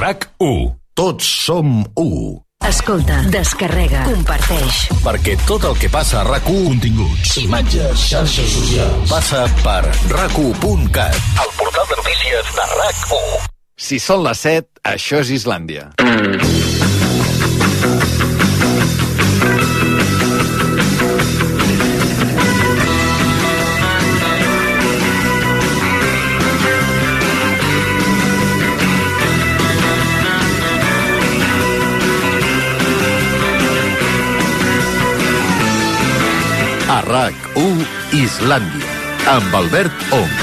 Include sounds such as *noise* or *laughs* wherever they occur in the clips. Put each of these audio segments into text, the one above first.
RAC 1. Tots som u. Escolta, descarrega, comparteix. Perquè tot el que passa a rac Continguts. imatges, xarxes socials, passa per rac1.cat, el portal de notícies de RAC1. Si són les 7, això és Islàndia. A RAC1 Islàndia. Amb Albert Ong.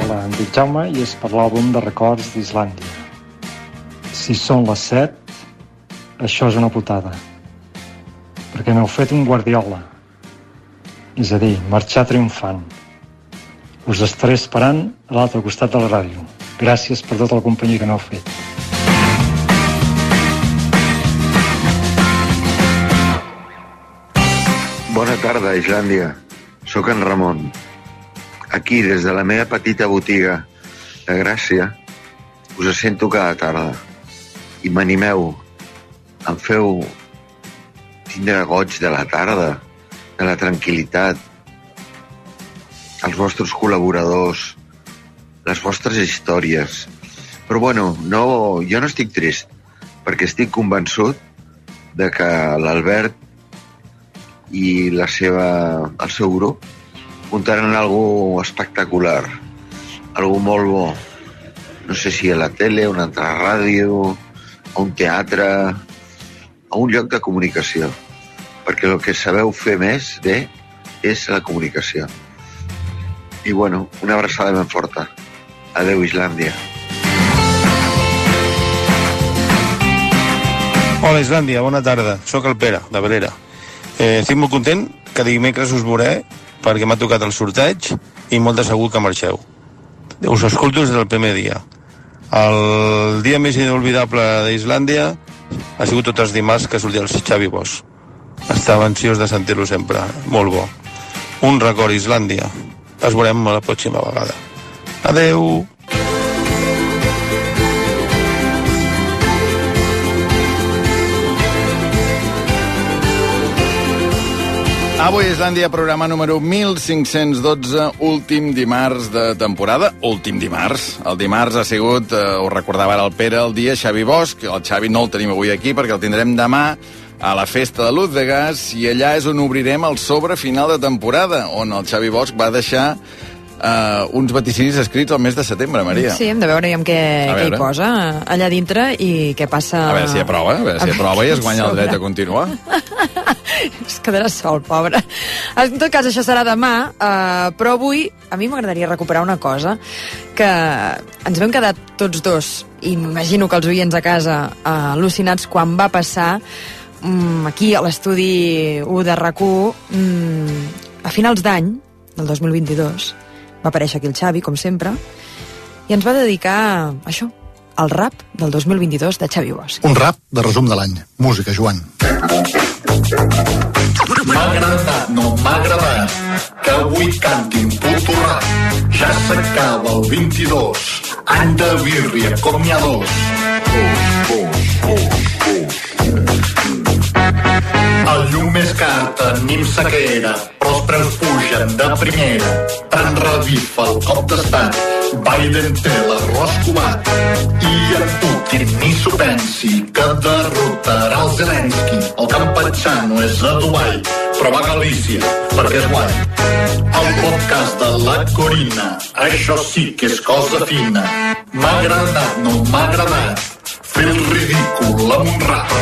Hola, em dic Jaume i és per l'àlbum de records d'Islàndia. Si són les 7, això és una putada. Perquè m'heu fet un guardiola. És a dir, marxar triomfant. Us estaré esperant a l'altre costat de la ràdio. Gràcies per tota la companyia que m'heu fet. Bona tarda, Islàndia. Sóc en Ramon. Aquí, des de la meva petita botiga de Gràcia, us sento cada tarda. I m'animeu. Em feu tindre goig de la tarda, de la tranquil·litat, els vostres col·laboradors, les vostres històries. Però bueno, no, jo no estic trist, perquè estic convençut de que l'Albert i la seva, el seu grup muntaran algo espectacular, algo molt bo. No sé si a la tele, a una altra ràdio, a un teatre, a un lloc de comunicació. Perquè el que sabeu fer més bé és la comunicació. I bueno, una abraçada ben forta. Adeu, Islàndia. Hola Islàndia, bona tarda. Sóc el Pere, de Valera. Eh, estic molt content que dimecres us veuré perquè m'ha tocat el sorteig i molt de segur que marxeu. Us escolto des del primer dia. El dia més inolvidable d'Islàndia ha sigut tots els dimarts que sortia el Xavi Bosch. Estava ansiós de sentir-lo sempre. Molt bo. Un record Islàndia. Es veurem la pròxima vegada. Adeu! Avui Islàndia, programa número 1512, últim dimarts de temporada. Últim dimarts. El dimarts ha sigut, eh, ho recordava ara el Pere, el dia Xavi Bosch. El Xavi no el tenim avui aquí perquè el tindrem demà a la festa de Luz de Gas i allà és on obrirem el sobre final de temporada, on el Xavi Bosch va deixar eh, uns vaticinis escrits al mes de setembre, Maria. Sí, hem de veure amb què, què hi posa allà dintre i què passa... A veure si aprova, a veure si aprova i es guanya el dret a continuar. *laughs* Es quedarà sol, pobre. En tot cas, això serà demà, eh, però avui a mi m'agradaria recuperar una cosa que ens vam quedar tots dos, i m'imagino que els oients a casa eh, al·lucinats quan va passar mm, aquí a l'estudi 1 de rac mm, a finals d'any, del 2022, va aparèixer aquí el Xavi, com sempre, i ens va dedicar a això, al rap del 2022 de Xavi Bosch. Un rap de resum de l'any. Música, Joan. M'ha agradat, no m'ha agradat, que avui cantin puto rap. Ja s'acaba el 22, any de birria com n'hi ha dos. El llum és car, tenim sequera, però els preus pugen de primera. Tant revifa el cop d'estat, Biden té l'arròs cubat. I en Putin ni s'ho pensi, que derrotarà el Zelensky. El Campatxano és a Dubai, però va Galícia, perquè és guai. El podcast de la Corina, això sí que és cosa fina. M'ha agradat, no m'ha agradat, fer el ridícul amb un rap.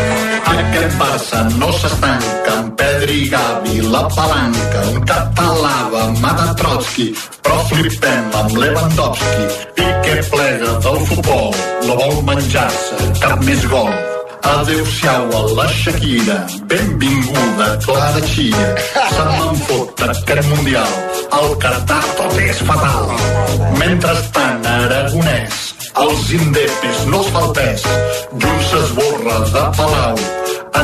Aquest Barça no s'estanca amb Pedri i Gavi, la palanca, un català va de Trotsky, però flipem amb Lewandowski. Piqué plega del futbol, no vol menjar-se cap més gol. Adéu-siau a la Shakira, benvinguda Clara Chia. Se me'n fot aquest mundial, el Qatar tot és fatal. Mentrestant, Aragonès, els indepes no els fa el pes. Junts s'esborra de Palau,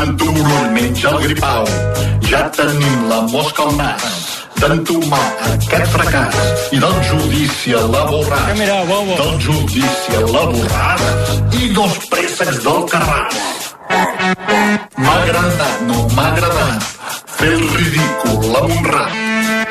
En Turull menja el gripau. Ja tenim la mosca al nas d'entomar aquest fracàs i del judici a la borràs. Del judici a la borràs i dos préssecs del Carràs. M'ha agradat, no m'ha agradat fer el ridícul a un rap.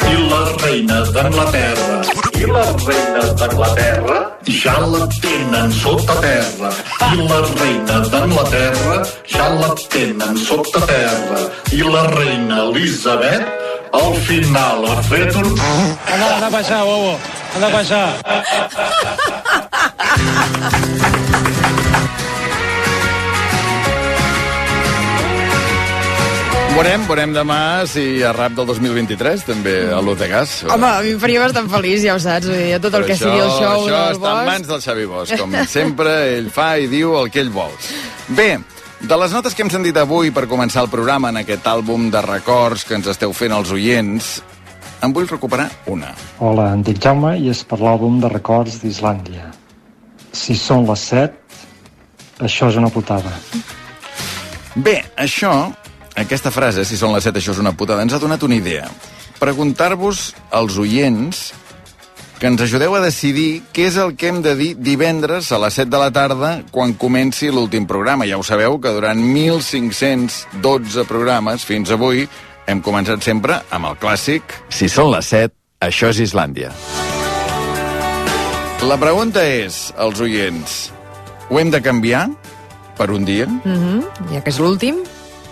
I la reina d'Anglaterra, i la reina d'Anglaterra ja la tenen sota terra. I la reina d'Anglaterra ja la tenen sota terra. I la reina Elisabet al final ha fet un... Anda, anda para allá, bobo. Anda para allá. Veurem, veurem demà si a rap del 2023 també a l'Uz de Gas. Home, a mi em faria bastant feliç, ja ho saps. Vull dir, tot el que sigui el show això del està en Bosch. mans del Xavi Bosch. Com sempre, ell fa i diu el que ell vol. Bé, de les notes que hem sentit avui per començar el programa en aquest àlbum de records que ens esteu fent els oients, en vull recuperar una. Hola, em dic Jaume i és per l'àlbum de records d'Islàndia. Si són les 7, això és una putada. Bé, això, aquesta frase, si són les 7, això és una putada, ens ha donat una idea. Preguntar-vos als oients que ens ajudeu a decidir què és el que hem de dir divendres a les 7 de la tarda quan comenci l'últim programa. Ja ho sabeu que durant 1.512 programes fins avui hem començat sempre amb el clàssic Si són les 7, això és Islàndia. La pregunta és, als oients, ho hem de canviar per un dia? Mm -hmm, ja que és l'últim.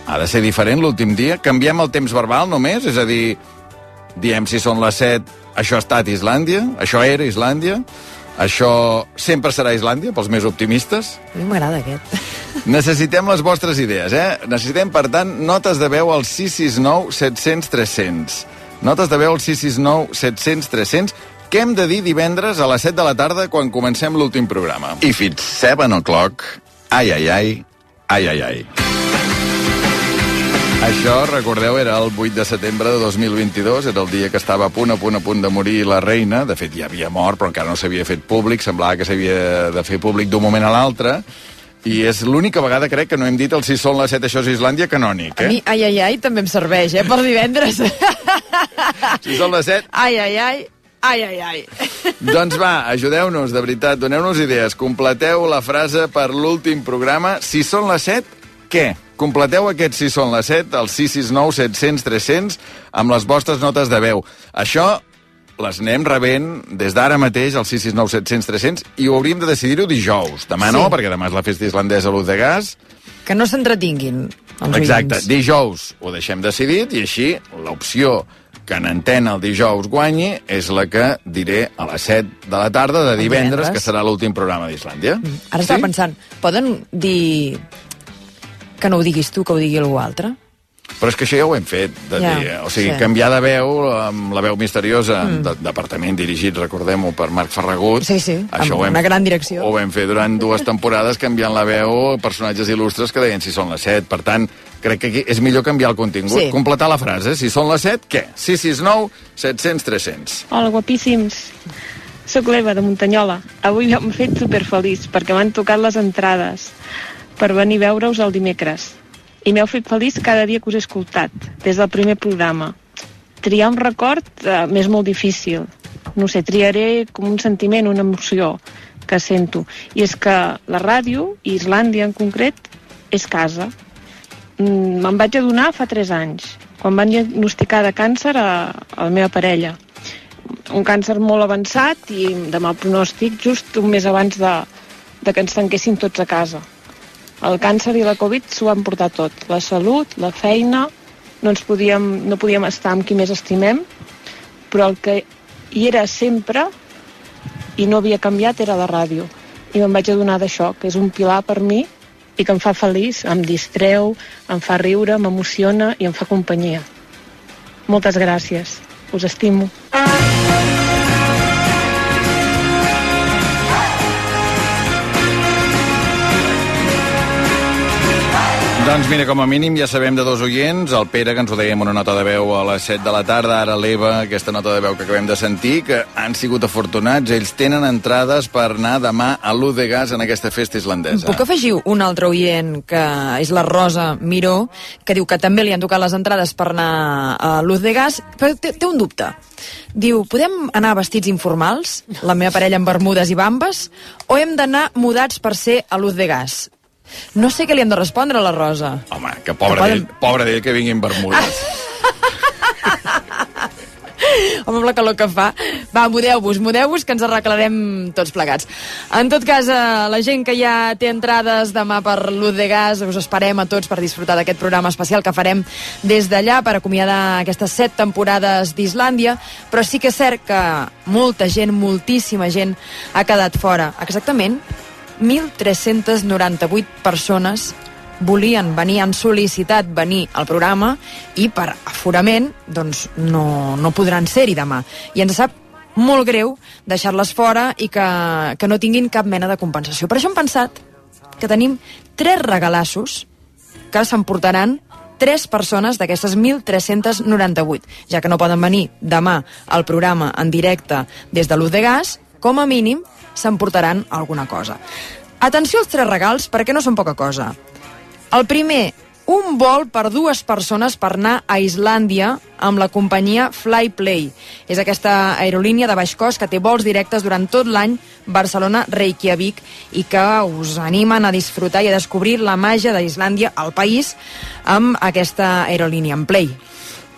Ha de ser diferent l'últim dia? Canviem el temps verbal només? És a dir, diem si són les 7, això ha estat Islàndia, això era Islàndia, això sempre serà Islàndia, pels més optimistes. A mi m'agrada aquest. *laughs* Necessitem les vostres idees, eh? Necessitem, per tant, notes de veu al 669 700 300. Notes de veu al 669 700 300 què hem de dir divendres a les 7 de la tarda quan comencem l'últim programa. I fins 7 o'clock, ai, ai, ai, ai, ai, ai. Això, recordeu, era el 8 de setembre de 2022, era el dia que estava a punt, a punt, a punt de morir la reina. De fet, ja havia mort, però encara no s'havia fet públic, semblava que s'havia de fer públic d'un moment a l'altre. I és l'única vegada, crec, que no hem dit el si són les 7, això és Islàndia, canònic, A mi, eh? ai, ai, ai, també em serveix, eh, per divendres. Si són les 7, Ai, ai, ai, ai, ai, ai. doncs va, ajudeu-nos, de veritat, doneu-nos idees. Completeu la frase per l'últim programa. Si són les 7, què? Completeu aquest si són les 7, el 669 700 300, amb les vostres notes de veu. Això les anem rebent des d'ara mateix, al 669 700 300, i ho hauríem de decidir-ho dijous. Demà no, Sí. perquè demà és la festa islandesa a l'Uz de Gas. Que no s'entretinguin, els Exacte, oients. dijous ho deixem decidit i així l'opció que en antena el dijous guanyi és la que diré a les 7 de la tarda de divendres, divendres. que serà l'últim programa d'Islàndia. Ara estava pensant, poden dir que no ho diguis tu, que ho digui algú altre? Però és que això ja ho hem fet, de Ja, dir, o sigui, sí. canviar de veu amb la veu misteriosa mm. de departament dirigit, recordem-ho, per Marc Ferragut. Sí, sí, amb ho una gran direcció. Ho vam fer durant dues temporades canviant la veu a personatges il·lustres que deien si són les 7. Per tant, crec que aquí és millor canviar el contingut, Sí. completar la frase. Si són les 7, què? 669 700 300. Hola, guapíssims. Soc l'Eva, de Muntanyola. Avui m'he fet superfeliç perquè m'han tocat les entrades per venir a veure-us el dimecres. I m'heu fet feliç cada dia que us he escoltat, des del primer programa. Triar un record eh, m'és molt difícil. No sé, triaré com un sentiment, una emoció que sento. I és que la ràdio, i Islàndia en concret, és casa. Mm, Me'n vaig adonar fa 3 anys, quan van diagnosticar de càncer a, a la meva parella un càncer molt avançat i de mal pronòstic just un mes abans de, de que ens tanquessin tots a casa. El càncer i la Covid s'ho han portat tot. La salut, la feina, no, ens podíem, no podíem estar amb qui més estimem, però el que hi era sempre i no havia canviat era la ràdio. I me'n vaig adonar d'això, que és un pilar per mi i que em fa feliç, em distreu, em fa riure, m'emociona i em fa companyia. Moltes gràcies. Us estimo. Doncs mira, com a mínim ja sabem de dos oients, el Pere, que ens ho dèiem una nota de veu a les 7 de la tarda, ara l'Eva, aquesta nota de veu que acabem de sentir, que han sigut afortunats. Ells tenen entrades per anar demà a l'U de Gas en aquesta festa islandesa. Puc afegir un altre oient, que és la Rosa Miró, que diu que també li han tocat les entrades per anar a Luz de Gas, però té, té un dubte. Diu, podem anar vestits informals, la meva parella amb bermudes i bambes, o hem d'anar mudats per ser a Luz de Gas? No sé què li hem de respondre a la Rosa. Home, que pobre Que d'ell, poden- pobre d'ell que vingui en bermudes. *laughs* Home, amb la calor que fa. Va, mudeu-vos, mudeu-vos, que ens arreglarem tots plegats. En tot cas, eh, la gent que ja té entrades demà per l'Uz de Gas, us esperem a tots per disfrutar d'aquest programa especial que farem des d'allà per acomiadar aquestes set temporades d'Islàndia, però sí que és cert que molta gent, moltíssima gent, ha quedat fora. Exactament 1.398 persones volien venir, han sol·licitat venir al programa i per aforament doncs no, no podran ser-hi demà. I ens sap molt greu deixar-les fora i que, que no tinguin cap mena de compensació. Per això hem pensat que tenim tres regalassos que s'emportaran tres persones d'aquestes 1.398, ja que no poden venir demà al programa en directe des de l'Uz de Gas, com a mínim s'emportaran alguna cosa. Atenció als tres regals, perquè no són poca cosa. El primer, un vol per dues persones per anar a Islàndia amb la companyia Flyplay. És aquesta aerolínia de baix cost que té vols directes durant tot l'any Barcelona-Reykjavik i que us animen a disfrutar i a descobrir la màgia d'Islàndia al país amb aquesta aerolínia, en Play.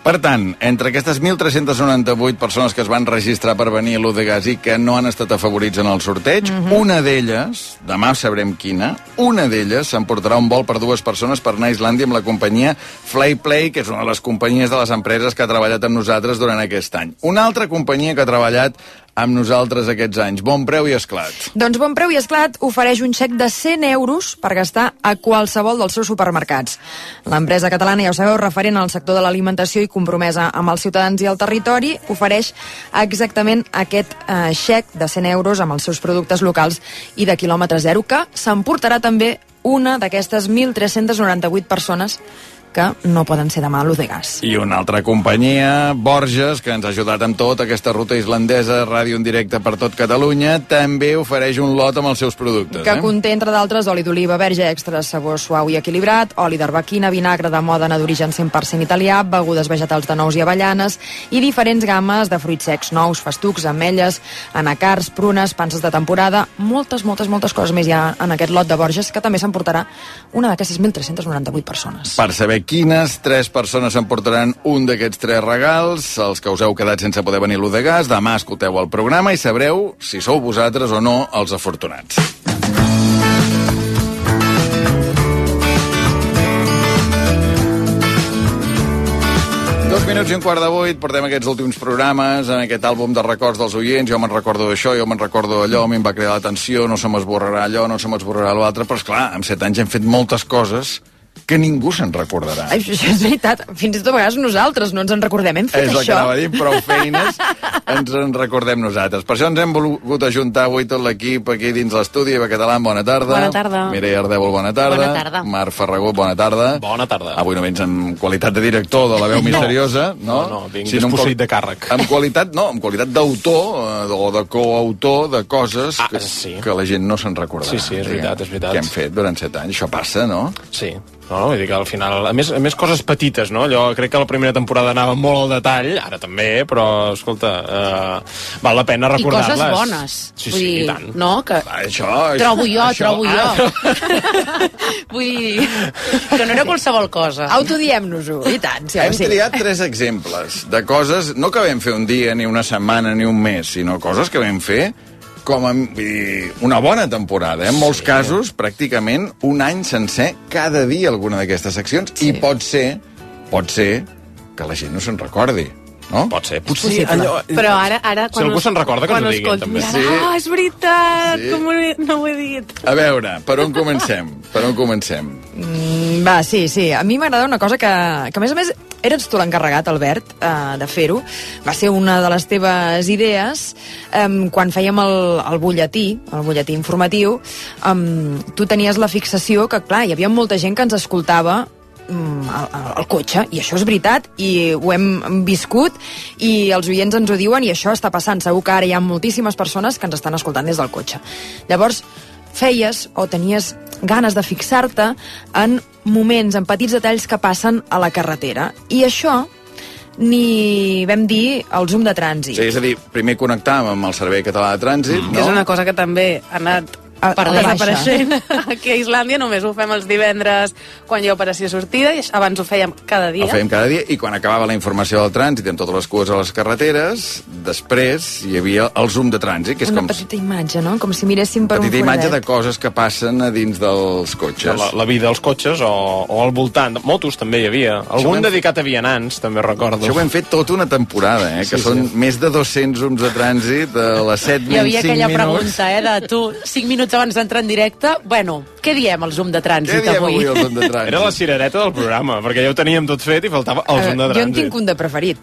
Per tant, entre aquestes 1.398 persones que es van registrar per venir a l'Udegas i que no han estat afavorits en el sorteig, Mhm. una d'elles, demà sabrem quina, una d'elles s'emportarà un vol per dues persones per anar a Islàndia amb la companyia Flyplay, que és una de les companyies de les empreses que ha treballat amb nosaltres durant aquest any. Una altra companyia que ha treballat amb nosaltres aquests anys. Bon preu i esclat. Doncs Bon Preu i Esclat ofereix un xec de 100 euros per gastar a qualsevol dels seus supermercats. L'empresa catalana, ja ho sabeu, referent al sector de l'alimentació i compromesa amb els ciutadans i el territori, ofereix exactament aquest eh, xec de 100 euros amb els seus productes locals i de quilòmetre zero, que s'emportarà també una d'aquestes 1.398 persones que no poden ser demà a l'Uz de Gas. I una altra companyia, Borges, que ens ha ajudat amb tot aquesta ruta islandesa, ràdio en directe per tot Catalunya, també ofereix un lot amb els seus productes. que eh? conté, entre d'altres, oli d'oliva verge extra, sabor suau i equilibrat, oli d'arbequina, vinagre de mòdena d'origen 100% italià, begudes vegetals de nous i avellanes i diferents gammes de fruits secs, nous, festucs, ametlles, anacars, prunes, panses de temporada, moltes, moltes, moltes coses més hi ha en aquest lot de Borges, que també s'emportarà una d'aquestes 1.398 persones. Per saber quines tres persones s'emportaran un d'aquests tres regals, els que us heu quedat sense poder venir a de Gas, demà escolteu el programa i sabreu si sou vosaltres o no els afortunats. Dos minuts i un quart de vuit, portem aquests últims programes en aquest àlbum de records dels oients. Jo me'n recordo d'això, jo me'n recordo d'allò, a mi em va cridar l'atenció, no se m'esborrarà allò, no se m'esborrarà l'altre, però és clar, amb set anys hem fet moltes coses que ningú se'n recordarà. Ai, això és veritat. Fins i tot a vegades nosaltres no ens en recordem. Hem fet És el que això. anava a dir, prou feines ens en recordem nosaltres. Per això ens hem volgut ajuntar avui tot l'equip aquí dins l'estudi. Eva Català, bona tarda. Bona tarda. Mireia Ardèvol, bona tarda. Bona tarda. Marc Ferragó, bona tarda. Bona tarda. Avui no vens en qualitat de director de la veu misteriosa, no? No, no, vinc Sinó qual- de càrrec. En qualitat, no, en qualitat d'autor eh, o de coautor de coses Ah, que, sí. que la gent no se'n recordarà. Sí, sí, és veritat, és veritat. Que hem fet durant set anys. Això passa, no? Sí, no, vull dir que al final... A més, a més coses petites, no? Allò, crec que la primera temporada anava molt al detall, ara també, però, escolta, eh, val la pena I recordar-les. coses bones. Sí, Vull sí, dir, i tant. No, que... Això, Trobo jo, això, trobo jo. ah, *laughs* Vull dir, que no era qualsevol cosa. Autodiem-nos-ho, i tant. Sí, Hem sí. triat tres exemples de coses, no que vam fer un dia, ni una setmana, ni un mes, sinó coses que vam fer com a, vull dir, una bona temporada. Eh? En molts casos, pràcticament un any sencer, cada dia alguna d'aquestes seccions, sí. i pot ser, pot ser que la gent no se'n recordi. No? Pot ser. Potser allò... Però ara... ara Si algú se'n recorda, que quan ens ho diguin, també. Sí. Ah, és veritat, Sí. com ho he- no ho he dit. A veure, per on comencem? Per on comencem? Mm, Va, sí, sí. A mi m'agrada una cosa que, que, a més a més, eres tu l'encarregat, Albert, eh, de fer-ho. Va ser una de les teves idees eh, quan fèiem el, el butlletí, el butlletí informatiu. Eh, tu tenies la fixació que, clar, hi havia molta gent que ens escoltava mm, al, al- al cotxe, i això és veritat, i ho hem viscut, i els oients ens ho diuen, i això està passant. Segur que ara hi ha moltíssimes persones que ens estan escoltant des del cotxe. Llavors, feies o tenies ganes de fixar-te en moments, en petits detalls que passen a la carretera. I això ni vam dir el zoom de trànsit. Sí, és a dir, primer connectàvem amb el Servei Català de Trànsit, Que és no? una cosa que també ha anat A- per desapareixent *laughs* aquí a Islàndia, només ho fem els divendres quan hi ha operació sortida, i abans ho fèiem cada dia. El fèiem cada dia i quan acabava la informació del trànsit amb totes les cues a les carreteres, després hi havia el zoom de trànsit, que és Una com petita imatge, no? Com si miréssim per petita un imatge de coses que passen a dins dels cotxes. La, la vida dels cotxes o, o al voltant. Motos també hi havia. Algun ho hem- dedicat a vianants, també recordo. Això ho hem fet tota una temporada, eh? que Sí, són sí. més de 200 zooms de trànsit a les 7 Hi havia menys 5 aquella minuts. pregunta, eh, de tu, 5 minuts abans d'entrar en directe, bueno, què diem al zoom de trànsit Què diem avui? avui al zoom de trànsit? Era la cirereta del programa, perquè ja ho teníem tot fet i faltava el A zoom de veure, jo en trànsit. tinc un de preferit.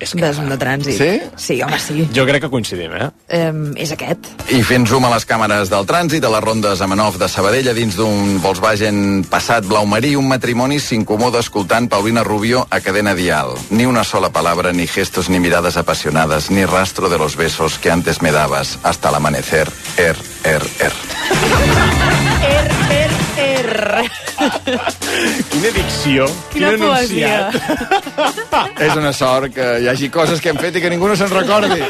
És zoom de trànsit. Sí? Sí, home, sí. Jo crec que coincidim, eh? Um, és aquest. I fent zoom a les càmeres del trànsit, a les rondes a Manov de Sabadell, a dins d'un Volkswagen passat blau marí, un matrimoni s'incomoda escoltant Paulina Rubio a cadena dial. Ni una sola palabra, ni gestos, ni miradas apasionadas, ni rastro de los besos que antes me dabas hasta el amanecer. Er, er, er. *laughs* Er, er, er. Quina dicció, Quina quin poesia. enunciat. És una sort que hi hagi coses que hem fet i que ningú no se'n recordi.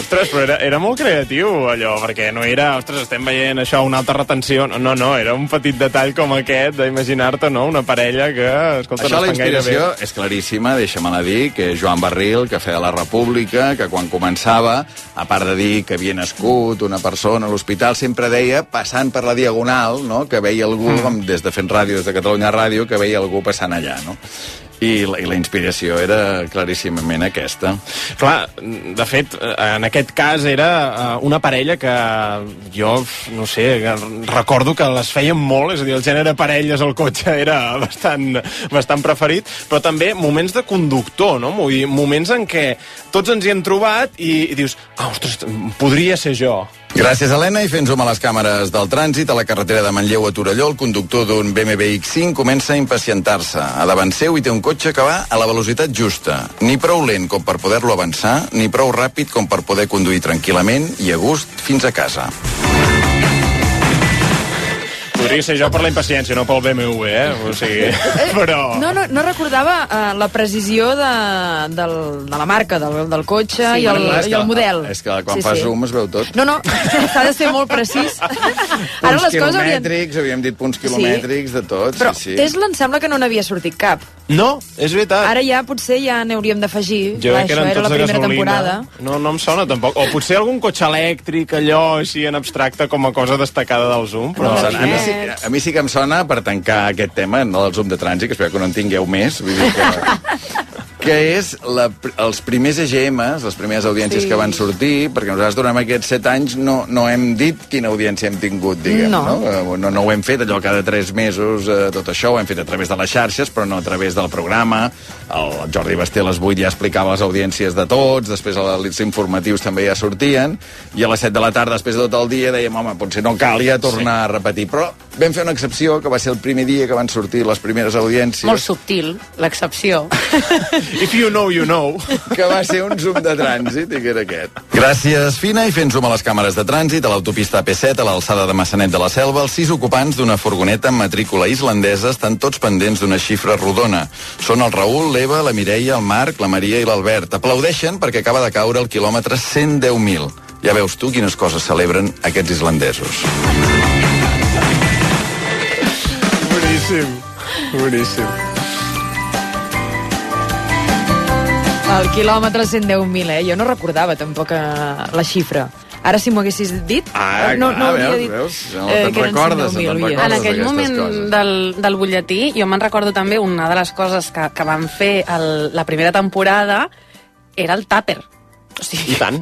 Ostres, però era, era molt creatiu allò, perquè no era, ostres, estem veient això, una altra retenció. No, no, no era un petit detall com aquest d'imaginar-te, no?, una parella que, escolta, Això no la gaire bé. inspiració és claríssima, deixa-me-la dir, que Joan Barril, que feia la República, que quan començava, a part de dir que havia nascut una persona a l'hospital, sempre deia, passant per la diagonal, no?, que veia algú, mm. com des de fent ràdio, des de Catalunya Ràdio, que veia algú passant allà, no? I la, I la inspiració era claríssimament aquesta. Clar, de fet, en aquest cas era eh, una parella que jo, no sé, recordo que les feien molt, és a dir, el gènere parelles al cotxe era bastant, bastant preferit, però també moments de conductor, no? Vull dir, moments en què tots ens hi hem trobat i, i dius, ah, ostres, podria ser jo. Gràcies, Helena, i fent a les càmeres del trànsit a la carretera de Manlleu a Torelló, el conductor d'un BMW X5 comença a impacientar-se. A davant seu hi té un cotxe que va a la velocitat justa. Ni prou lent com per poder-lo avançar, ni prou ràpid com per poder conduir tranquil·lament i a gust fins a casa. Podria ser jo per la impaciència, no pel BMW, eh? O sigui, *laughs* però... No, no, no recordava uh, la precisió de, del, de la marca, del, del cotxe Sí, i, el, és i que- el model. És que quan fas zoom es veu tot. No, no, *laughs* s'ha de ser molt precís. *laughs* Ara Punts les coses haurien... quilomètrics, havíem dit punts quilomètrics de tot. Però sí, sí. Tesla em sembla que no n'havia sortit cap. No, és veritat. Ara ja potser ja n'hauríem d'afegir. Jo crec que eren era tots la de primera gasolina. temporada. No, no em sona tampoc. O potser algun cotxe elèctric, allò així en abstracte com a cosa destacada del Zoom. Però... Sona- a, mi sí, a mi sí que em sona per tancar aquest tema, no del zoom de trànsit, que espero que no en tingueu més, vull dir que, *laughs* que és la, els primers EGMs, les primeres audiències Sí. que van sortir, perquè nosaltres durant aquests set anys no, no hem dit quina audiència hem tingut, diguem, No. no? Eh, No, no ho hem fet allò cada tres mesos, eh, tot això, ho hem fet a través de les xarxes, però no a través del programa. El Jordi Basté a les 8 ja explicava les audiències de tots, després els informatius també ja sortien, i a les 7 de la tarda, després de tot el dia, dèiem, home, potser no calia tornar sí. a repetir. Però vam fer una excepció, que va ser el primer dia que van sortir les primeres audiències. Molt subtil, l'excepció. *laughs* If you know, you know. *laughs* que va ser un zoom de trànsit i que era aquest. Gràcies, Fina, i fent zoom a les càmeres de trànsit a l'autopista P7 a l'alçada de Massanet de la Selva, els sis ocupants d'una furgoneta amb matrícula islandesa estan tots pendents d'una xifra rodona. Són el Raül, l'Eva, la Mireia, el Marc, la Maria i l'Albert. Aplaudeixen perquè acaba de caure el quilòmetre 110.000. Ja veus tu quines coses celebren aquests islandesos. Boníssim. Boníssim. El quilòmetre 110.000, eh? Jo no recordava tampoc eh, la xifra. Ara, si m'ho haguessis dit... Ah, eh, no, no clar, veus, dit, veus? No eh, te'n recordes, 110.000, no te'n recordes. En aquell moment coses. del, del butlletí, jo me'n recordo també una de les coses que, que van fer el, la primera temporada era el tàper. O sigui, I tant.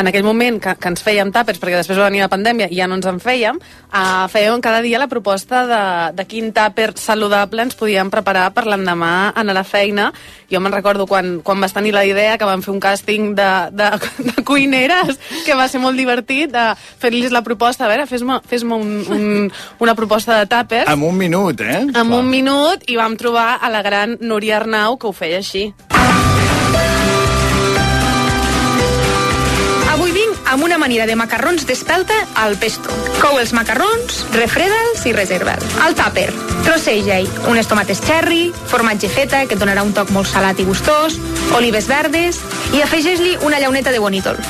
en aquell moment que, que ens fèiem tàpers, perquè després va venir la pandèmia i ja no ens en fèiem, uh, fèiem cada dia la proposta de, de quin tàper saludable ens podíem preparar per l'endemà anar a la feina. Jo me'n recordo quan, quan vas tenir la idea que vam fer un càsting de, de, de cuineres, que va ser molt divertit, de fer-los la proposta, a veure, fes-me fes un, un, una proposta de tàpers. En un minut, eh? En un minut i vam trobar a la gran Núria Arnau que ho feia així. Amb una manera de macarrons d'espelta al pesto. Cou els macarrons, refreda'ls i reserva'ls. Al tàper, trosseja-hi unes tomates cherry, formatge feta, que et donarà un toc molt salat i gustós, olives verdes, i afegeix-li una llauneta de bonítol.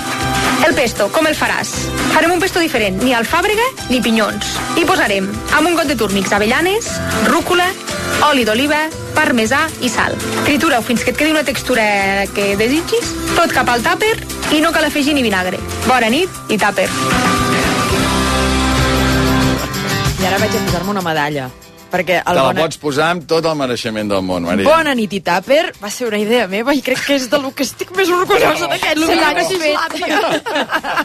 El pesto, com el faràs? Farem un pesto diferent, ni alfàbrega ni pinyons. Hi posarem amb un got de túrmics avellanes, rúcula, oli d'oliva, parmesà i sal. Tritura-ho fins que et quedi una textura que desitgis, tot cap al tàper i no cal afegir ni vinagre. Bona nit i tàper. I ara vaig a posar-me una medalla. Perquè Te el la bona... pots posar amb tot el mereixement del món, Maria. Bona nit i tàper va ser una idea meva i crec que és del que estic més orgullosa d'aquest.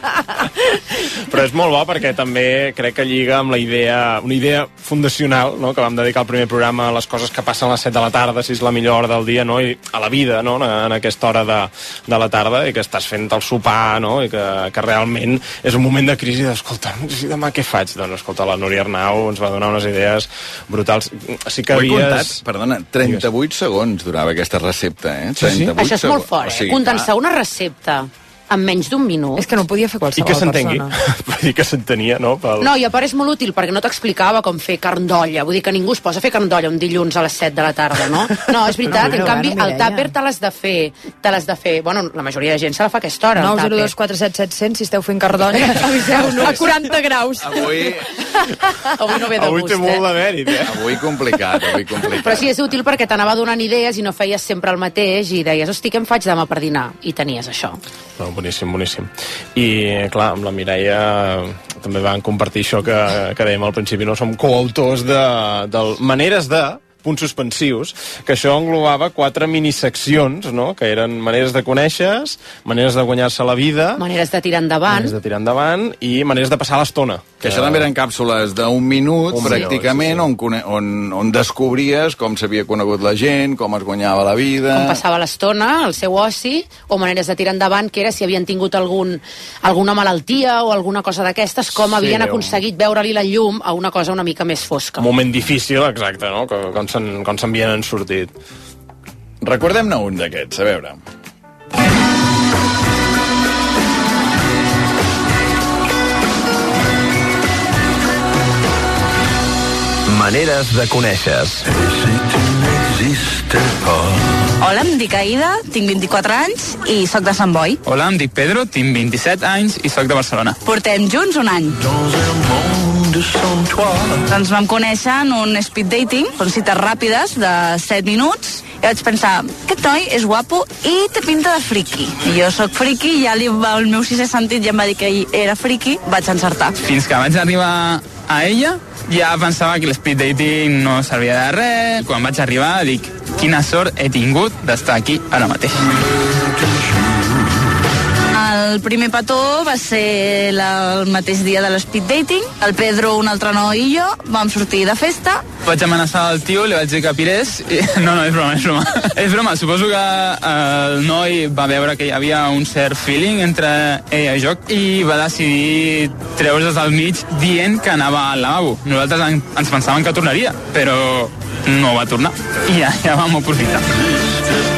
*laughs* Però és molt bo perquè també crec que lliga amb la idea, una idea fundacional, no?, que vam dedicar al primer programa a les coses que passen a les 7 de la tarda, si és la millor hora del dia, no?, i a la vida, no?, en, en aquesta hora de, de la tarda, i que estàs fent el sopar, no?, i que, que realment és un moment de crisi d'escolta, i demà què faig? Doncs escolta, la Núria Arnau ens va donar unes idees brutals. Sí que Ho he havies... comptat, perdona, 38 segons durava aquesta recepta, eh? 38 Això és molt fort, O eh? sigui, Condensar una recepta en menys d'un minut. És que no ho podia fer I qualsevol que s'entengui. *laughs* Vull dir que s'entenia, no? Pel... No, i a part és molt útil perquè no t'explicava com fer carn d'olla. Vull dir que ningú es posa a fer carn d'olla un dilluns a les 7 de la tarda, no? *laughs* No, és veritat. No, en canvi, bueno, el tàper te l'has de fer. Te l'has de fer. Bueno, la majoria de gent se la fa a aquesta hora, el 902 4 7 700, si esteu fent cardonya, *laughs* aviseu-nos. A 40 graus. Avui, Avui no ve de Avui gust, té molt eh? de mèrit, eh? avui complicat, avui complicat. Però sí, és útil perquè t'anava donant idees i no feies sempre el mateix i deies, hosti, què em faig demà per dinar? I tenies això. No, boníssim, boníssim. I, clar, amb la Mireia també van compartir això que, que dèiem al principi, no? Som coautors de, del Maneres de punts suspensius, que això englobava quatre miniseccions, no?, que eren maneres de conèixer, maneres de guanyar-se la vida, Maneres de tirar endavant. maneres de tirar endavant i maneres de passar l'estona. Que això també eren càpsules d'un minut, Un pràcticament, minut, on, cone- on, on descobries com s'havia conegut la gent, com es guanyava la vida... com passava l'estona, el seu oci, o maneres de tirar endavant, que era si havien tingut algun, alguna malaltia o alguna cosa d'aquestes, com Sí, havien aconseguit veure-li la llum a una cosa una mica més fosca. Un moment difícil, exacte, no?, que, com se'n com se'n havien sortit. Recordem-ne un d'aquests, a veure. Maneres de conèixer. Hola, em dic Aida, tinc 24 anys i sóc de Sant Boi. Hola, em dic Pedro, tinc 27 anys i sóc de Barcelona. Portem junts un any. Doncs vam conèixer en un speed dating, són cites ràpides de 7 minuts, i vaig pensar, aquest noi és guapo i té pinta de friki. I jo sóc friki, ja li va, el meu sisè sentit ja em va dir que era friki, vaig encertar. Fins que vaig arribar a ella, ja pensava que l'speed dating no servia de res. Quan vaig arribar dic, quina sort he tingut d'estar aquí ara mateix. El primer petó va ser la, el mateix dia de l'speed dating. El Pedro, un altre noi i jo vam sortir de festa. Vaig amenaçar el tio, li vaig dir que pirés i... *laughs* No, no, és broma, és broma. *laughs* és broma, suposo que eh, el noi va veure que hi havia un cert feeling entre ella i jo i va decidir treure's del mig dient que anava al lavabo. Nosaltres en, ens pensàvem que tornaria, però no va tornar. I ja, ja vam aprofitar.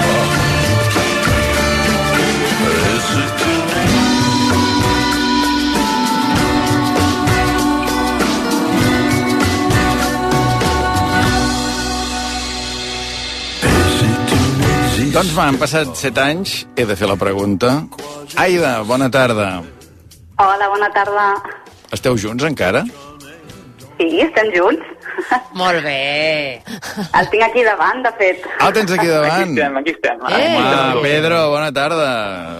Doncs va, han passat 7 anys, he de fer la pregunta. Aida, bona tarda. Hola, bona tarda. Esteu junts encara? Sí, estem junts. Molt bé. El tinc aquí davant, de fet. Ah, el tens aquí davant. Aquí estem, aquí estem. Home, Pedro, bona tarda.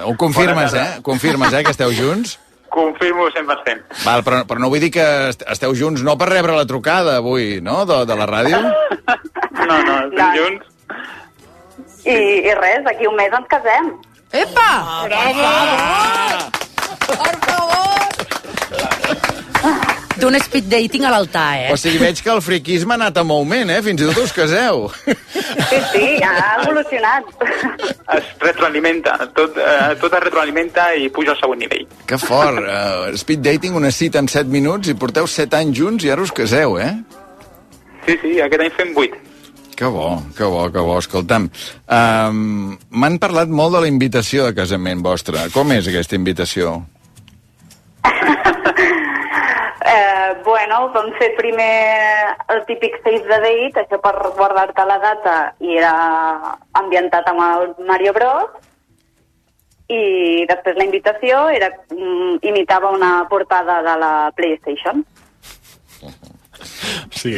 Ho confirmes, eh? tarda. Confirmes, eh, que esteu junts? Confirmo 100%. Val, però, però no vull dir que est- esteu junts no per rebre la trucada avui, no?, de, de la ràdio? No, no, estem No. junts. I, I res, d'aquí un mes ens casem. Epa! Bravo! Per favor! D'un speed dating a l'altar, eh? O sigui, veig que el friquisme ha anat en augment, eh? Fins i tot us caseu. Sí, sí, ha evolucionat. Es retroalimenta, tot, eh, tot es retroalimenta i puja al següent nivell. Que fort. Uh, speed dating, una cita en 7 minuts i porteu 7 anys junts i ara us caseu, eh? Sí, sí, aquest any fem 8. Que bo, que bo, que bo. Escolta'm, um, m'han parlat molt de la invitació de casament vostra. Com és aquesta invitació? *laughs* Eh, bueno, vam fer primer el típic save the date, això per guardar-te la data, i era ambientat amb el Mario Bros. I després la invitació era, mm, imitava una portada de la PlayStation. Sí,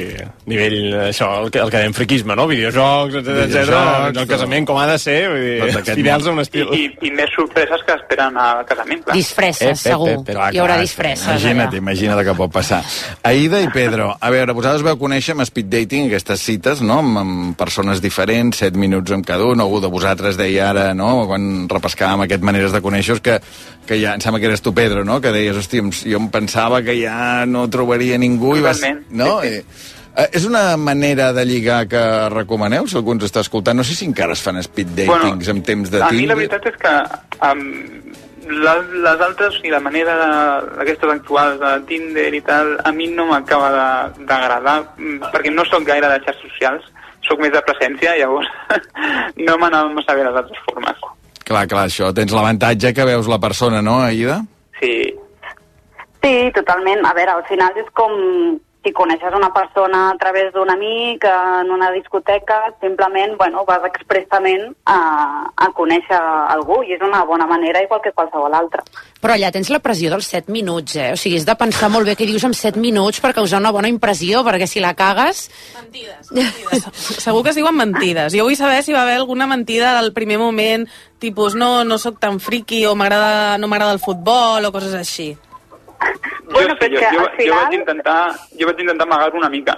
nivell, això, el que, el que dèiem friquisme, no? Videojocs, etc etc. El casament com ha de ser, vull dir, fidels a un estil. I, i més sorpreses que esperen al casament, clar. Disfresses, segur. Hi haurà disfresses. Imagina't, allà. imagina't el que pot passar. Aida i Pedro, a veure, vosaltres veu conèixer amb speed dating aquestes cites, no?, amb, amb persones diferents, 7 minuts amb cada un, algú de vosaltres deia ara, no?, quan repescàvem aquest maneres de conèixer que, que ja, em sembla que eres tu, Pedro, no?, que deies, hòstia, jo em pensava que ja no trobaria ningú i vas... Totalment, No? I, eh, és una manera de lligar que recomaneu, si algú ens està escoltant? No sé si encara es fan speed datings Bueno, en temps de A mi la Tinder. veritat és que um, la, les altres, o sigui, la manera d'aquestes actuals de Tinder i tal, a mi no m'acaba de- d'agradar, mm, perquè no sóc gaire de xarxes socials, sóc més de presència, llavors *laughs* no m'anava massa bé les altres formes. Clar, clar, això. Tens l'avantatge que veus la persona, no, Aida? Sí, Sí, totalment. A veure, al final és com si coneixes una persona a través d'un amic en una discoteca, simplement, bueno, vas expressament a, a conèixer algú i és una bona manera igual que qualsevol altra. Però allà tens la pressió dels 7 minuts, eh? O sigui, has de pensar molt bé què dius en 7 minuts per causar una bona impressió, perquè si la cagues... *laughs* Segur que es diuen mentides. Jo vull saber si va haver alguna mentida del primer moment, tipus, no, no sóc tan friqui o m'agrada no m'agrada el futbol o coses així. Jo, sé, jo, jo, jo, vaig intentar, jo vaig intentar amagar-ho una mica,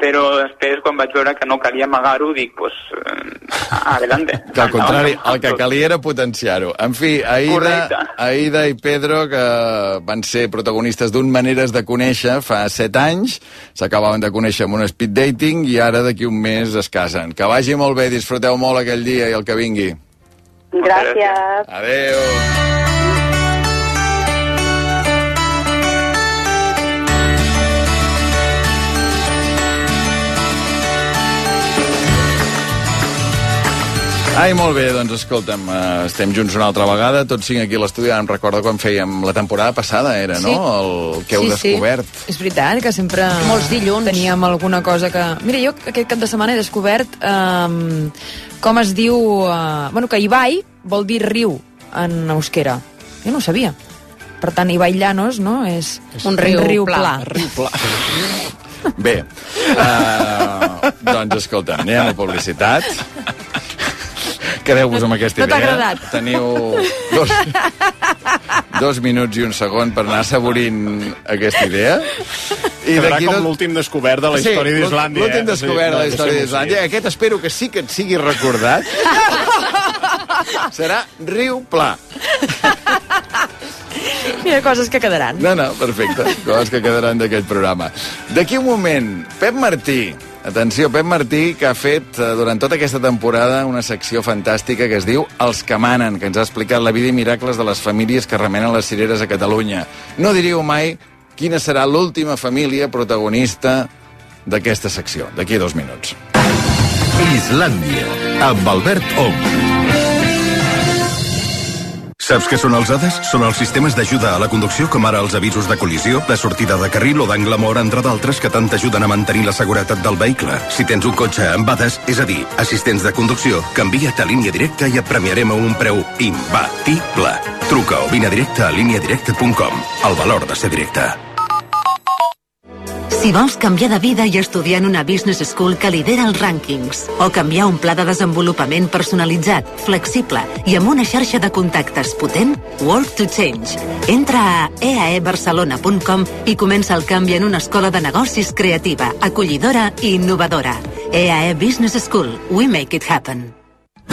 però després, quan vaig veure que no calia amagar-ho, dic, pues, eh, adelante. *laughs* Que al contrari, el que calia era potenciar-ho. En fi, Aida, Correcte. Aida i Pedro, que van ser protagonistes d'un Maneres de Conèixer fa set anys, s'acabaven de conèixer amb un speed dating i ara d'aquí un mes es casen. Que vagi molt bé, disfruteu molt aquell dia i el que vingui. Gràcies. Adeu. Ai, molt bé, doncs escolta'm, eh, estem junts una altra vegada, tots cinc aquí a l'estudi, ara em recordo quan fèiem la temporada passada, era, Sí. no? El que heu sí, descobert. Sí. És veritat que sempre... Molts dilluns. Teníem alguna cosa que... Mira, jo aquest cap de setmana he descobert um, com es diu... Uh, bueno, que Ibai vol dir riu en euskera. Jo no ho sabia. Per tant, Ibai Llanos, no?, és Un riu riu pla. pla. Riu pla. Bé, uh, doncs escolta, anem a publicitat. Quedeu-vos amb aquesta No t'ha idea. agradat? Teniu dos, dos minuts i un segon per anar assaborint aquesta idea. Quedarà d'aquí com dos- l'últim descobert de la història Sí, d'Islàndia. l'últim eh? descobert de la història deixem-ho d'Islàndia. Aquest espero que sí que et sigui recordat. *laughs* Serà riu pla. Mira, coses que quedaran. No, no, perfecte. Coses que quedaran d'aquest programa. D'aquí un moment, Pep Martí. Atenció, Pep Martí, que ha fet eh, durant tota aquesta temporada una secció fantàstica que es diu Els que manen, que ens ha explicat la vida i miracles de les famílies que remenen les cireres a Catalunya. No diríeu mai quina serà l'última família protagonista d'aquesta secció, d'aquí a dos minuts. Islàndia, amb Albert Ong. Saps què són els ADAS? Són els sistemes d'ajuda a la conducció, com ara els avisos de col·lisió, de sortida de carril o d'angle mort, entre d'altres, que tant t'ajuden a mantenir la seguretat del vehicle. Si tens un cotxe amb ADAS, és a dir, assistents de conducció, canvia't a línia directa i et premiarem a un preu imbatible. Truca o vine directe a líniadirecta.com. El valor de ser directe. Si vols canviar de vida i estudiar en una business school que lidera els rànquings, o canviar un pla de desenvolupament personalitzat, flexible i amb una xarxa de contactes potent, Work to Change. Entra a eaebarcelona.com i comença el canvi en una escola de negocis creativa, acollidora i innovadora. EAE Business School. We make it happen.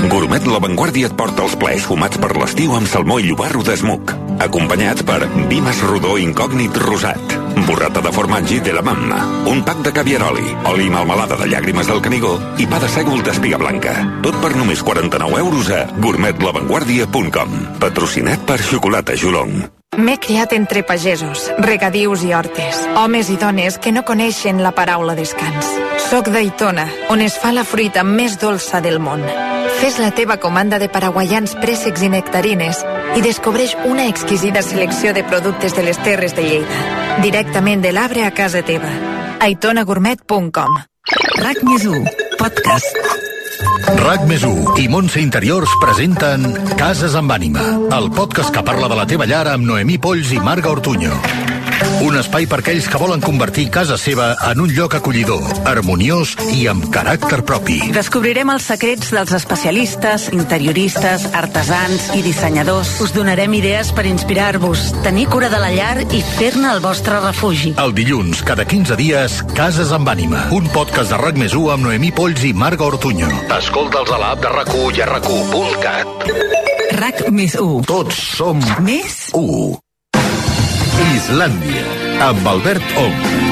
Gourmet La Vanguardia et porta els plaers fumats per l'estiu amb salmó i llobarro d'esmuc, acompanyat per Bimes Rodó Incògnit Rosat, burrata de formatge de la mamma, un pack de caviaroli, oli i melmelada de llàgrimes del Canigó i pa de sègol d'espiga blanca. Tot per només 49 euros a gourmetlavanguardia.com. Patrocinat per Xocolata Jolong. M'he criat entre pagesos, regadius i hortes, homes i dones que no coneixen la paraula descans. Soc d'Aitona, on es fa la fruita més dolça del món. Fes la teva comanda de paraguaians préssecs i nectarines i descobreix una exquisida selecció de productes de les Terres de Lleida. Directament de l'arbre a casa teva. aitonagourmet.com RAC més 1, podcast. RAC més i Montse Interiors presenten Cases amb ànima, el podcast que parla de la teva llar amb Noemí Polls i Marga Ortuño. Un espai per aquells que volen convertir casa seva en un lloc acollidor, harmoniós i amb caràcter propi. Descobrirem els secrets dels especialistes, interioristes, artesans i dissenyadors. Us donarem idees per inspirar-vos, tenir cura de la llar i fer-ne el vostre refugi. El dilluns, cada 15 dies, Cases amb ànima. Un podcast de RAC més amb Noemí Polls i Marga Ortuño. Escolta'ls a l'app de rac i a rac RAC més 1. Tots som Més 1. Islàndia, amb Albert Ong.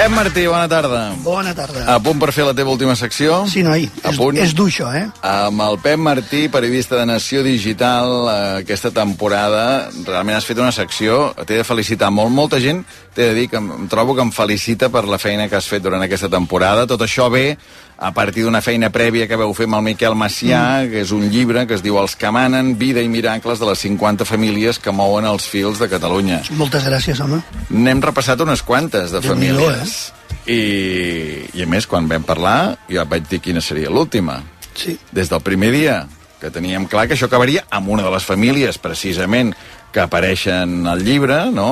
Pep Martí, bona tarda. Bona tarda. A punt per fer la teva última secció? Sí, noi. A És, punt? és dur, això, eh? Amb el Pep Martí, periodista de Nació Digital, eh, aquesta temporada, realment has fet una secció, t'he de felicitar molt. Molta gent, t'he de dir que em, em trobo que em felicita per la feina que has fet durant aquesta temporada. Tot això ve a partir d'una feina prèvia que veu fer amb el Miquel Macià, mm. que és un llibre que es diu Els que manen, vida i miracles de les 50 famílies que mouen els fils de Catalunya. Moltes gràcies, home. N'hem repassat unes quantes de Déu-n'hi-do, famílies. I, I a més, quan vam parlar, jo vaig dir quina seria l'última. Sí. Des del primer dia, que teníem clar que això acabaria amb una de les famílies, precisament, que apareixen al llibre, no?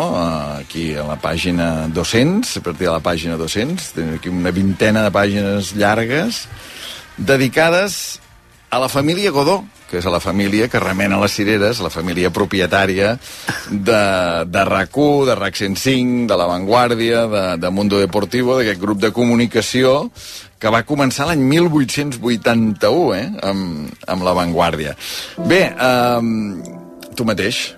Aquí a la pàgina 200, a partir de la pàgina 200, tenim aquí una vintena de pàgines llargues, dedicades a la família Godó, que és a la família que remena les cireres, la família propietària de, de RAC1, de RAC 105, de La Vanguardia, de, de Mundo Deportivo, d'aquest grup de comunicació que va començar l'any 1881, eh?, amb, amb La Vanguardia. Bé, eh, tu mateix,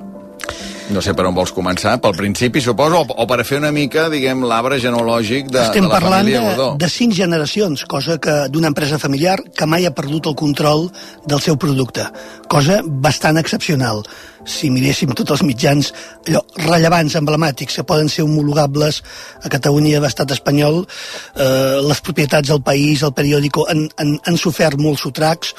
no sé per on vols començar, pel principi, suposo, o, o per fer una mica, diguem, l'arbre genològic de, Estem de la parlant família de, Godó. de cinc generacions, cosa que d'una empresa familiar que mai ha perdut el control del seu producte. Cosa bastant excepcional. Si miréssim tots els mitjans allò, rellevants, emblemàtics, que poden ser homologables a Catalunya i a l'estat espanyol, eh, les propietats del país, el periòdico, han, han, han sofert molts sotracs,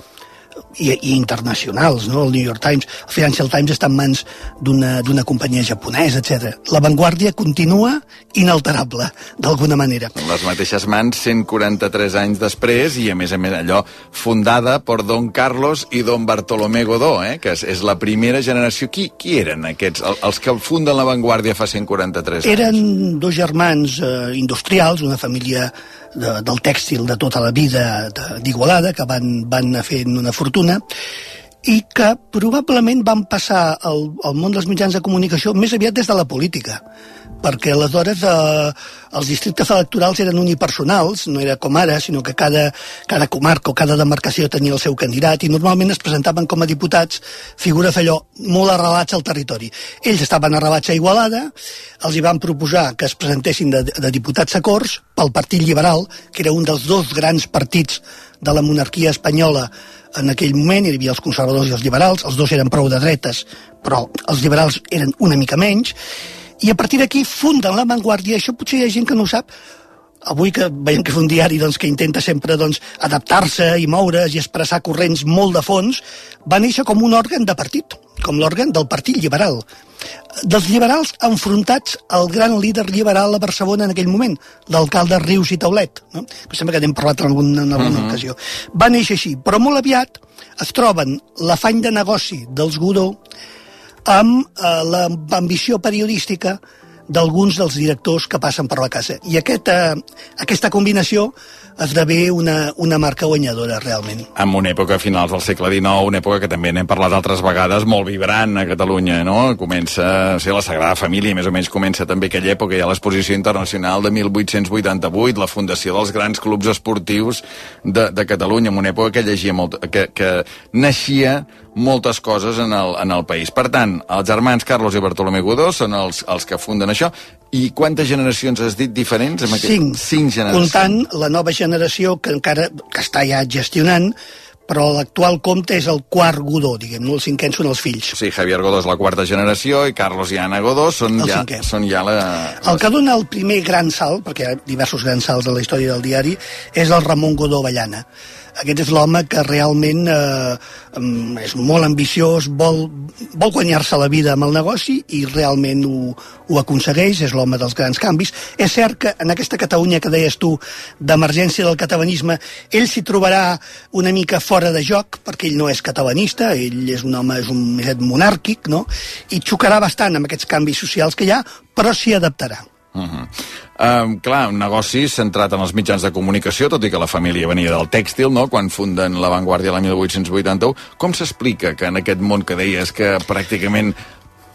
i, i internacionals, no? el New York Times, el Financial Times està en mans d'una companyia japonesa, etc. La Vanguardia continua inalterable, d'alguna manera. En les mateixes mans 143 anys després i a més a més allò fundada per Don Carlos i Don Bartolomé Godó, eh? que és, és la primera generació. Qui, qui eren aquests? El, els que funden la Vanguardia fa 143 anys? Eren dos germans eh, industrials, una família de, del tèxtil de tota la vida d'Igualada, que van, van anar fent una fortuna, i que probablement van passar al, al món dels mitjans de comunicació més aviat des de la política perquè aleshores eh, els districtes electorals eren unipersonals, no era com ara, sinó que cada, cada comarca o cada demarcació tenia el seu candidat i normalment es presentaven com a diputats figures allò molt arrelats al territori. Ells estaven arrelats a Igualada, els hi van proposar que es presentessin de, de diputats a Corts pel Partit Liberal, que era un dels dos grans partits de la monarquia espanyola en aquell moment, hi havia els conservadors i els liberals, els dos eren prou de dretes, però els liberals eren una mica menys, i a partir d'aquí funden la Vanguardia, això potser hi ha gent que no ho sap, avui que veiem que és un diari doncs, que intenta sempre doncs, adaptar-se i moure's i expressar corrents molt de fons, va néixer com un òrgan de partit, com l'òrgan del Partit Liberal. Dels liberals enfrontats al gran líder liberal a Barcelona en aquell moment, l'alcalde Rius i Taulet, no? que sembla que n'hem parlat en alguna, en alguna Mhm. ocasió. Va néixer així, però molt aviat es troben l'afany de negoci dels Godó amb eh, l'ambició periodística d'alguns dels directors que passen per la casa. I aquest, eh, aquesta combinació esdevé una, una marca guanyadora, realment. En una època finals del segle XIX, una època que també n'hem parlat altres vegades, molt vibrant a Catalunya, no? Comença a ser la Sagrada Família, més o menys comença també aquella època, hi ha l'exposició internacional de 1888, la fundació dels grans clubs esportius de, de Catalunya, en una època que llegia molt, que, que naixia moltes coses en el, en el país. Per tant, els germans Carlos i Bartolomé Godó són els, els que funden això. I quantes generacions has dit diferents? Amb aquest... Cinc. Cinc generacions. Comptant la nova generació que encara que està ja gestionant, però l'actual comte és el quart Godó, diguem, no? Els cinquens són els fills. Sí, Javier Godó és la quarta generació i Carlos i Anna Godó són, El ja, cinquè. són ja la... El que dona el primer gran salt, perquè hi ha diversos grans salts a la història del diari, és el Ramon Godó Avellana. Aquest és l'home que realment eh, és molt ambiciós, vol, vol guanyar-se la vida amb el negoci i realment ho, ho aconsegueix, és l'home dels grans canvis. És cert que en aquesta Catalunya que deies tu d'emergència del catalanisme, ell s'hi trobarà una mica fora de joc, perquè ell no és catalanista, ell és un home, és un monàrquic, no? i xocarà bastant amb aquests canvis socials que hi ha, però s'hi adaptarà. Uh -huh. um, clar, un negoci centrat en els mitjans de comunicació, tot i que la família venia del tèxtil, no?, quan funden La Vanguardia l'any 1881. Com s'explica que en aquest món que deies que pràcticament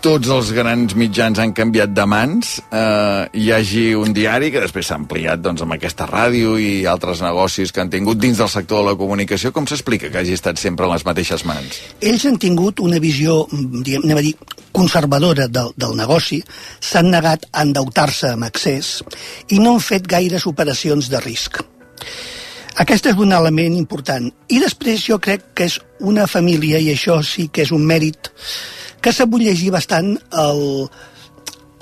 tots els grans mitjans han canviat de mans, eh, hi hagi un diari que després s'ha ampliat doncs, amb aquesta ràdio i altres negocis que han tingut dins del sector de la comunicació. Com s'explica que hagi estat sempre en les mateixes mans? Ells han tingut una visió, diguem, anem a dir, conservadora del, del negoci, s'han negat a endeutar-se amb excés i no han fet gaires operacions de risc. Aquest és un element important. I després jo crec que és una família, i això sí que és un mèrit, que s'ha llegir bastant el,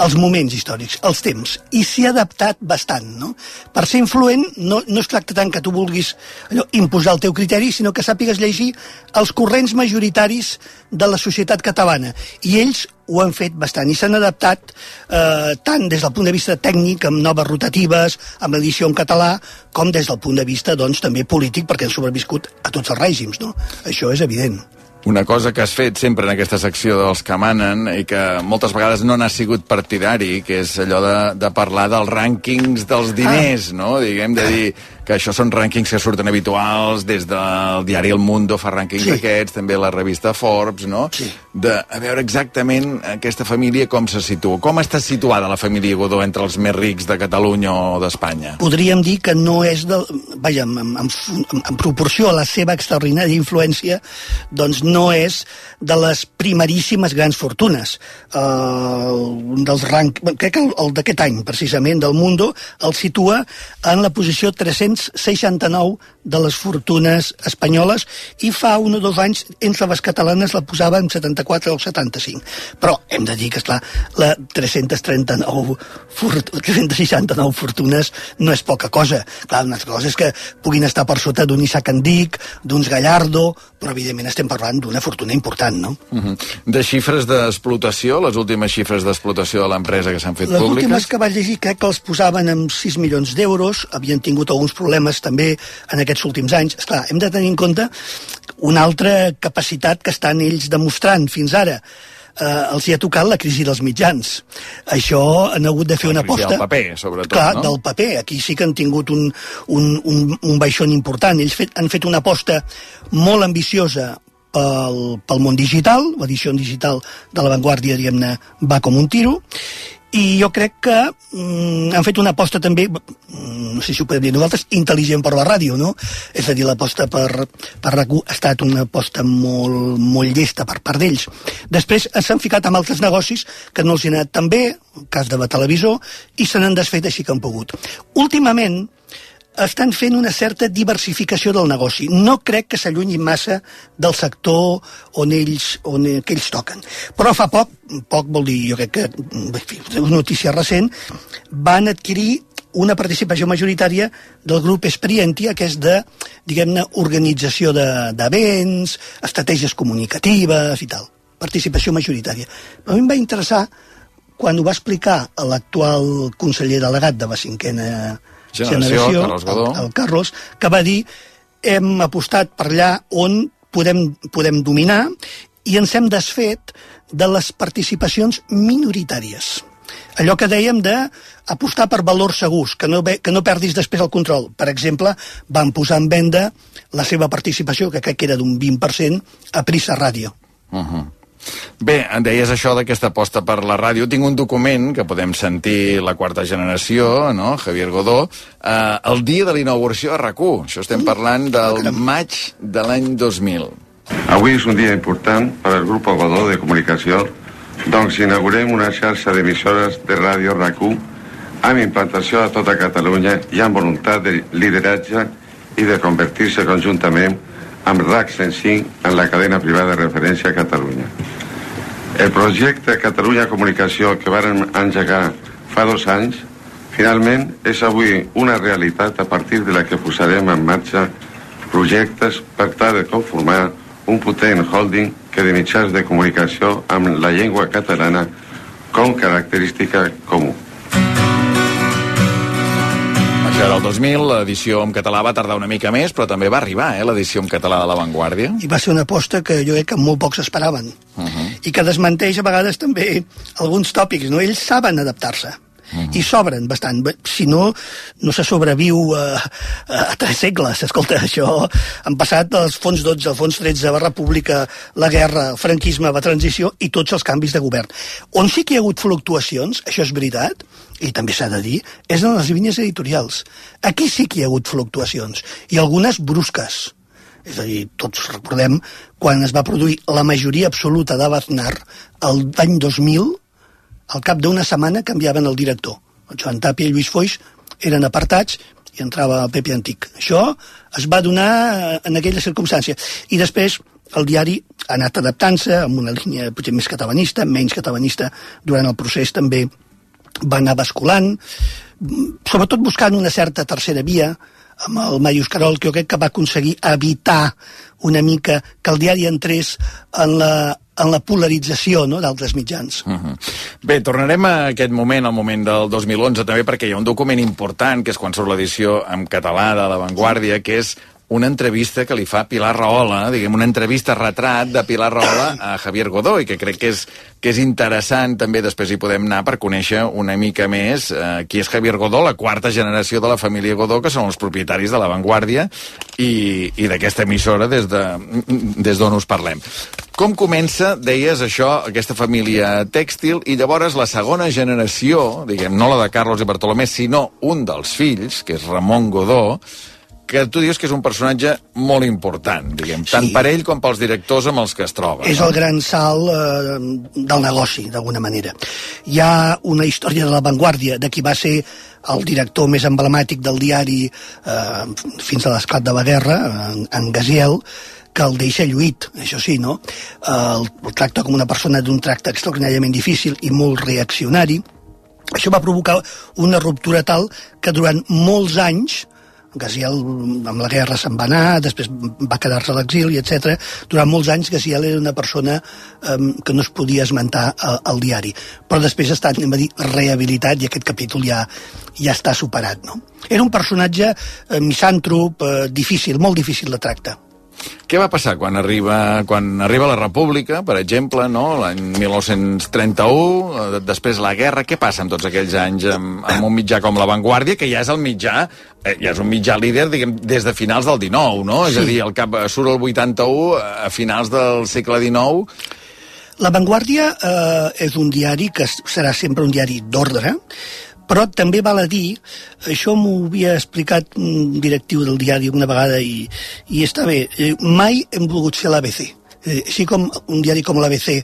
els moments històrics, els temps, i s'hi ha adaptat bastant, no? Per ser influent no, no es tracta tant que tu vulguis allò, imposar el teu criteri, sinó que sàpigues llegir els corrents majoritaris de la societat catalana. I ells ho han fet bastant i s'han adaptat eh, tant des del punt de vista tècnic, amb noves rotatives, amb l'edició en català, com des del punt de vista doncs, també polític, perquè han sobreviscut a tots els règims. No? Això és evident. Una cosa que has fet sempre en aquesta secció dels que manen i que moltes vegades no n'has sigut partidari, que és allò de, de parlar dels rànquings dels diners, ah. no? Diguem, de dir que això són rànquings que surten habituals des del diari El Mundo fa rànquings Sí. d'aquests, també la revista Forbes, no? Sí. De a veure exactament aquesta família com se situa. Com està situada la família Godó entre els més rics de Catalunya o d'Espanya? podríem dir que no és de, vaja, en, en, en, en proporció a la seva extraordinària influència doncs no és de les primeríssimes grans fortunes uh, un dels rank, crec que el, el d'aquest any precisament del Mundo el situa en la posició 369 de les fortunes espanyoles i fa un o dos anys entre les catalanes la posava en 74 o 75 però hem de dir que esclar la 339 fort, 369 fortunes no és poca cosa clar, una altra cosa és que puguin estar per sota d'un Isaac Andic, d'uns Gallardo però evidentment estem parlant d'una fortuna important no? Uh -huh. De xifres d'explotació, les últimes xifres d'explotació de l'empresa que s'han fet Les públiques? últimes que vaig llegir crec que els posaven amb 6 milions d'euros, havien tingut alguns problemes també en aquests últims anys. Esclar, hem de tenir en compte una altra capacitat que estan ells demostrant fins ara. Eh, els hi ha tocat la crisi dels mitjans. Això han hagut de fer una aposta... del paper, sobretot, Clar, no? del paper. Aquí sí que han tingut un, un, un, un baixón important. Ells fet, han fet una aposta molt ambiciosa pel, pel món digital, l'edició digital de la Vanguardia, diguem-ne, va com un tiro, i jo crec que mm, han fet una aposta també, mm, no sé si ho podem dir nosaltres, intel·ligent per la ràdio, no? És a dir, l'aposta per, per RAC1 ha estat una aposta molt, molt llesta per part d'ells. Després s'han ficat amb altres negocis que no els hi ha anat tan bé, el cas de la televisor, i se n'han desfet així que han pogut. Últimament, estan fent una certa diversificació del negoci. No crec que s'allunyin massa del sector on ells, on eh, ells toquen. Però fa poc, poc vol dir, jo crec que, és una notícia recent, van adquirir una participació majoritària del grup Experientia, que és de, diguem-ne, organització de- d'events, estratègies comunicatives i tal. Participació majoritària. A mi em va interessar quan ho va explicar l'actual conseller delegat de la cinquena Generació, Carlos Godó. el, el Carlos, que va dir hem apostat per allà on podem, podem dominar i ens hem desfet de les participacions minoritàries. allò que dèiem de apostar per valors segurs, que no, que no perdis després el control. Per exemple, van posar en venda la seva participació, que crec que era d'un 20%, a Prisa Ràdio. Uh -huh. Bé, em deies això d'aquesta aposta per la ràdio. Tinc un document que podem sentir la quarta generació, no? Javier Godó, eh, el dia de la inauguració a rac Això estem parlant del maig de l'any 2000. Avui és un dia important per al grup Godó de Comunicació, doncs inaugurem una xarxa d'emissores de ràdio rac amb implantació a tota Catalunya i amb voluntat de lideratge i de convertir-se conjuntament amb RAC 105 en la cadena privada de referència a Catalunya. El projecte Catalunya Comunicació que varen engegar fa dos anys finalment és avui una realitat a partir de la que posarem en marxa projectes per tal de conformar un potent holding que de mitjans de comunicació amb la llengua catalana com característica comú. Això era el 2000, l'edició en català va tardar una mica més, però també va arribar, eh, l'edició en català de La Vanguardia. I va ser una aposta que jo crec que molt pocs esperaven. Uh -huh. I que desmenteix a vegades també alguns tòpics, no? Ells saben adaptar-se. Uh -huh. i sobren bastant. Si no, no se sobreviu a, a tres segles. Escolta, això han passat els fons 12, el fons 13, la república, la guerra, el franquisme, la transició i tots els canvis de govern. On sí que hi ha hagut fluctuacions, això és veritat, i també s'ha de dir, és en les línies editorials. Aquí sí que hi ha hagut fluctuacions, i algunes brusques. És a dir, tots recordem quan es va produir la majoria absoluta d'Abaznar l'any 2000, al cap d'una setmana canviaven el director. El Joan Tapia i Lluís Foix eren apartats i entrava el Pepe Antic. Això es va donar en aquella circumstància. I després el diari ha anat adaptant-se amb una línia potser més catalanista, menys catalanista durant el procés també va anar basculant, sobretot buscant una certa tercera via, amb el Maius Carol, que jo crec que va aconseguir evitar una mica que el diari entrés en la, en la polarització no, d'altres mitjans. Uh -huh. Bé, tornarem a aquest moment, al moment del 2011, també perquè hi ha un document important, que és quan surt l'edició en català de La Vanguardia, que és una entrevista que li fa Pilar Rahola, diguem, una entrevista retrat de Pilar Rahola a Javier Godó, i que crec que és, que és interessant, també després hi podem anar per conèixer una mica més eh, qui és Javier Godó, la quarta generació de la família Godó, que són els propietaris de La Vanguardia i, i d'aquesta emissora des d'on de, des us parlem. Com comença, deies això, aquesta família tèxtil, i llavors la segona generació, diguem, no la de Carlos i Bartolomé, sinó un dels fills, que és Ramon Godó, que tu dius que és un personatge molt important, diguem, tant per ell com pels directors amb els que es troba. És no? el gran salt eh, del negoci, d'alguna manera. Hi ha una història de l'avantguàrdia de qui va ser el director més emblemàtic del diari eh, fins a l'esclat de la guerra, en, en Gaziel, que el deixa lluït, això sí, no? El, el tracta com una persona d'un tracte extraordinàriament difícil i molt reaccionari. Això va provocar una ruptura tal que durant molts anys Gaziel amb la guerra se'n va anar, després va quedar-se a l'exili, etc. Durant molts anys Gaziel era una persona um, que no es podia esmentar al, al diari, però després ha estat, anem a dir, rehabilitat i aquest capítol ja, ja està superat. No? Era un personatge eh, misàntrop, eh, difícil, molt difícil de tractar. Què va passar quan arriba, quan arriba la República, per exemple, no? l'any 1931, eh, després la guerra, què passa en tots aquells anys amb, amb un mitjà com La Vanguardia, que ja és el mitjà, eh, ja és un mitjà líder, diguem, des de finals del 19, no? Sí. És a dir, el cap surt el 81 a finals del segle XIX. La Vanguardia eh, és un diari que serà sempre un diari d'ordre, però també val a dir, això m'ho havia explicat un directiu del diari una vegada i, i està bé, eh, mai hem volgut ser l'ABC. Eh, així com un diari com l'ABC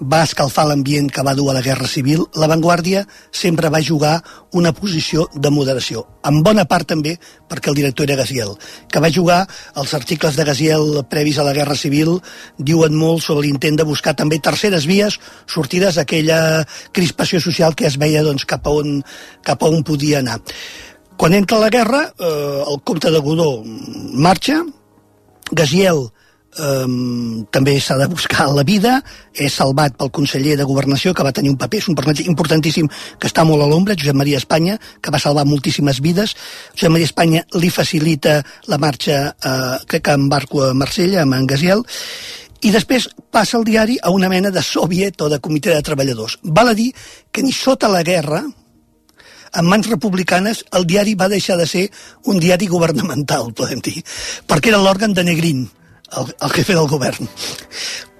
va escalfar l'ambient que va dur a la Guerra Civil, la Vanguardia sempre va jugar una posició de moderació, en bona part també perquè el director era Gaziel, que va jugar els articles de Gaziel previs a la Guerra Civil diuen molt sobre l'intent de buscar també terceres vies sortides d'aquella crispació social que es veia doncs, cap, a on, cap a on podia anar. Quan entra la guerra, eh, el comte de Godó marxa, Gaziel um, també s'ha de buscar la vida, és salvat pel conseller de Governació, que va tenir un paper, és un personatge importantíssim que està molt a l'ombra, Josep Maria Espanya, que va salvar moltíssimes vides. Josep Maria Espanya li facilita la marxa, eh, crec que en barco a Marsella, amb en Gaziel, i després passa el diari a una mena de soviet o de comitè de treballadors. Val a dir que ni sota la guerra, en mans republicanes, el diari va deixar de ser un diari governamental, podem dir, perquè era l'òrgan de Negrín, el, el jefe del govern.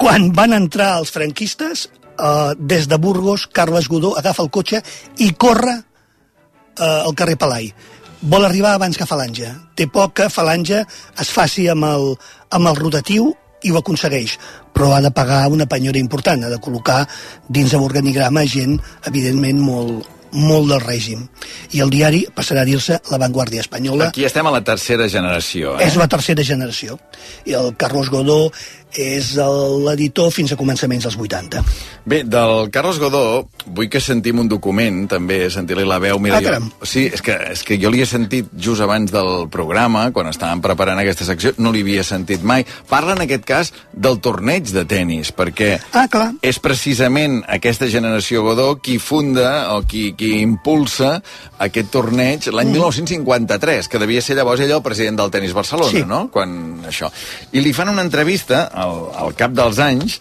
Quan van entrar els franquistes, eh, des de Burgos, Carles Godó agafa el cotxe i corre eh, al carrer Palai. Vol arribar abans que Falange. Té por que Falange es faci amb el, amb el rotatiu i ho aconsegueix, però ha de pagar una penyora important, ha de col·locar dins de l'organigrama gent, evidentment, molt, molt del règim. I el diari passarà a dir-se La Vanguardia Espanyola. Aquí estem a la tercera generació. Eh? És la tercera generació. I el Carlos Godó és l'editor fins a començaments dels 80. Bé, del Carlos Godó vull que sentim un document, també, sentir-li la veu. Mira, Ah, caram. jo, sí, és que, és que jo l'hi he sentit just abans del programa, quan estàvem preparant aquesta secció, no l'hi havia sentit mai. Parla, en aquest cas, del torneig de tennis, perquè ah, clar. és precisament aquesta generació Godó qui funda o qui, qui impulsa aquest torneig l'any Mm. 1953, que devia ser llavors ell el president del tennis Barcelona, Sí. no? Quan això. I li fan una entrevista al, al cap dels anys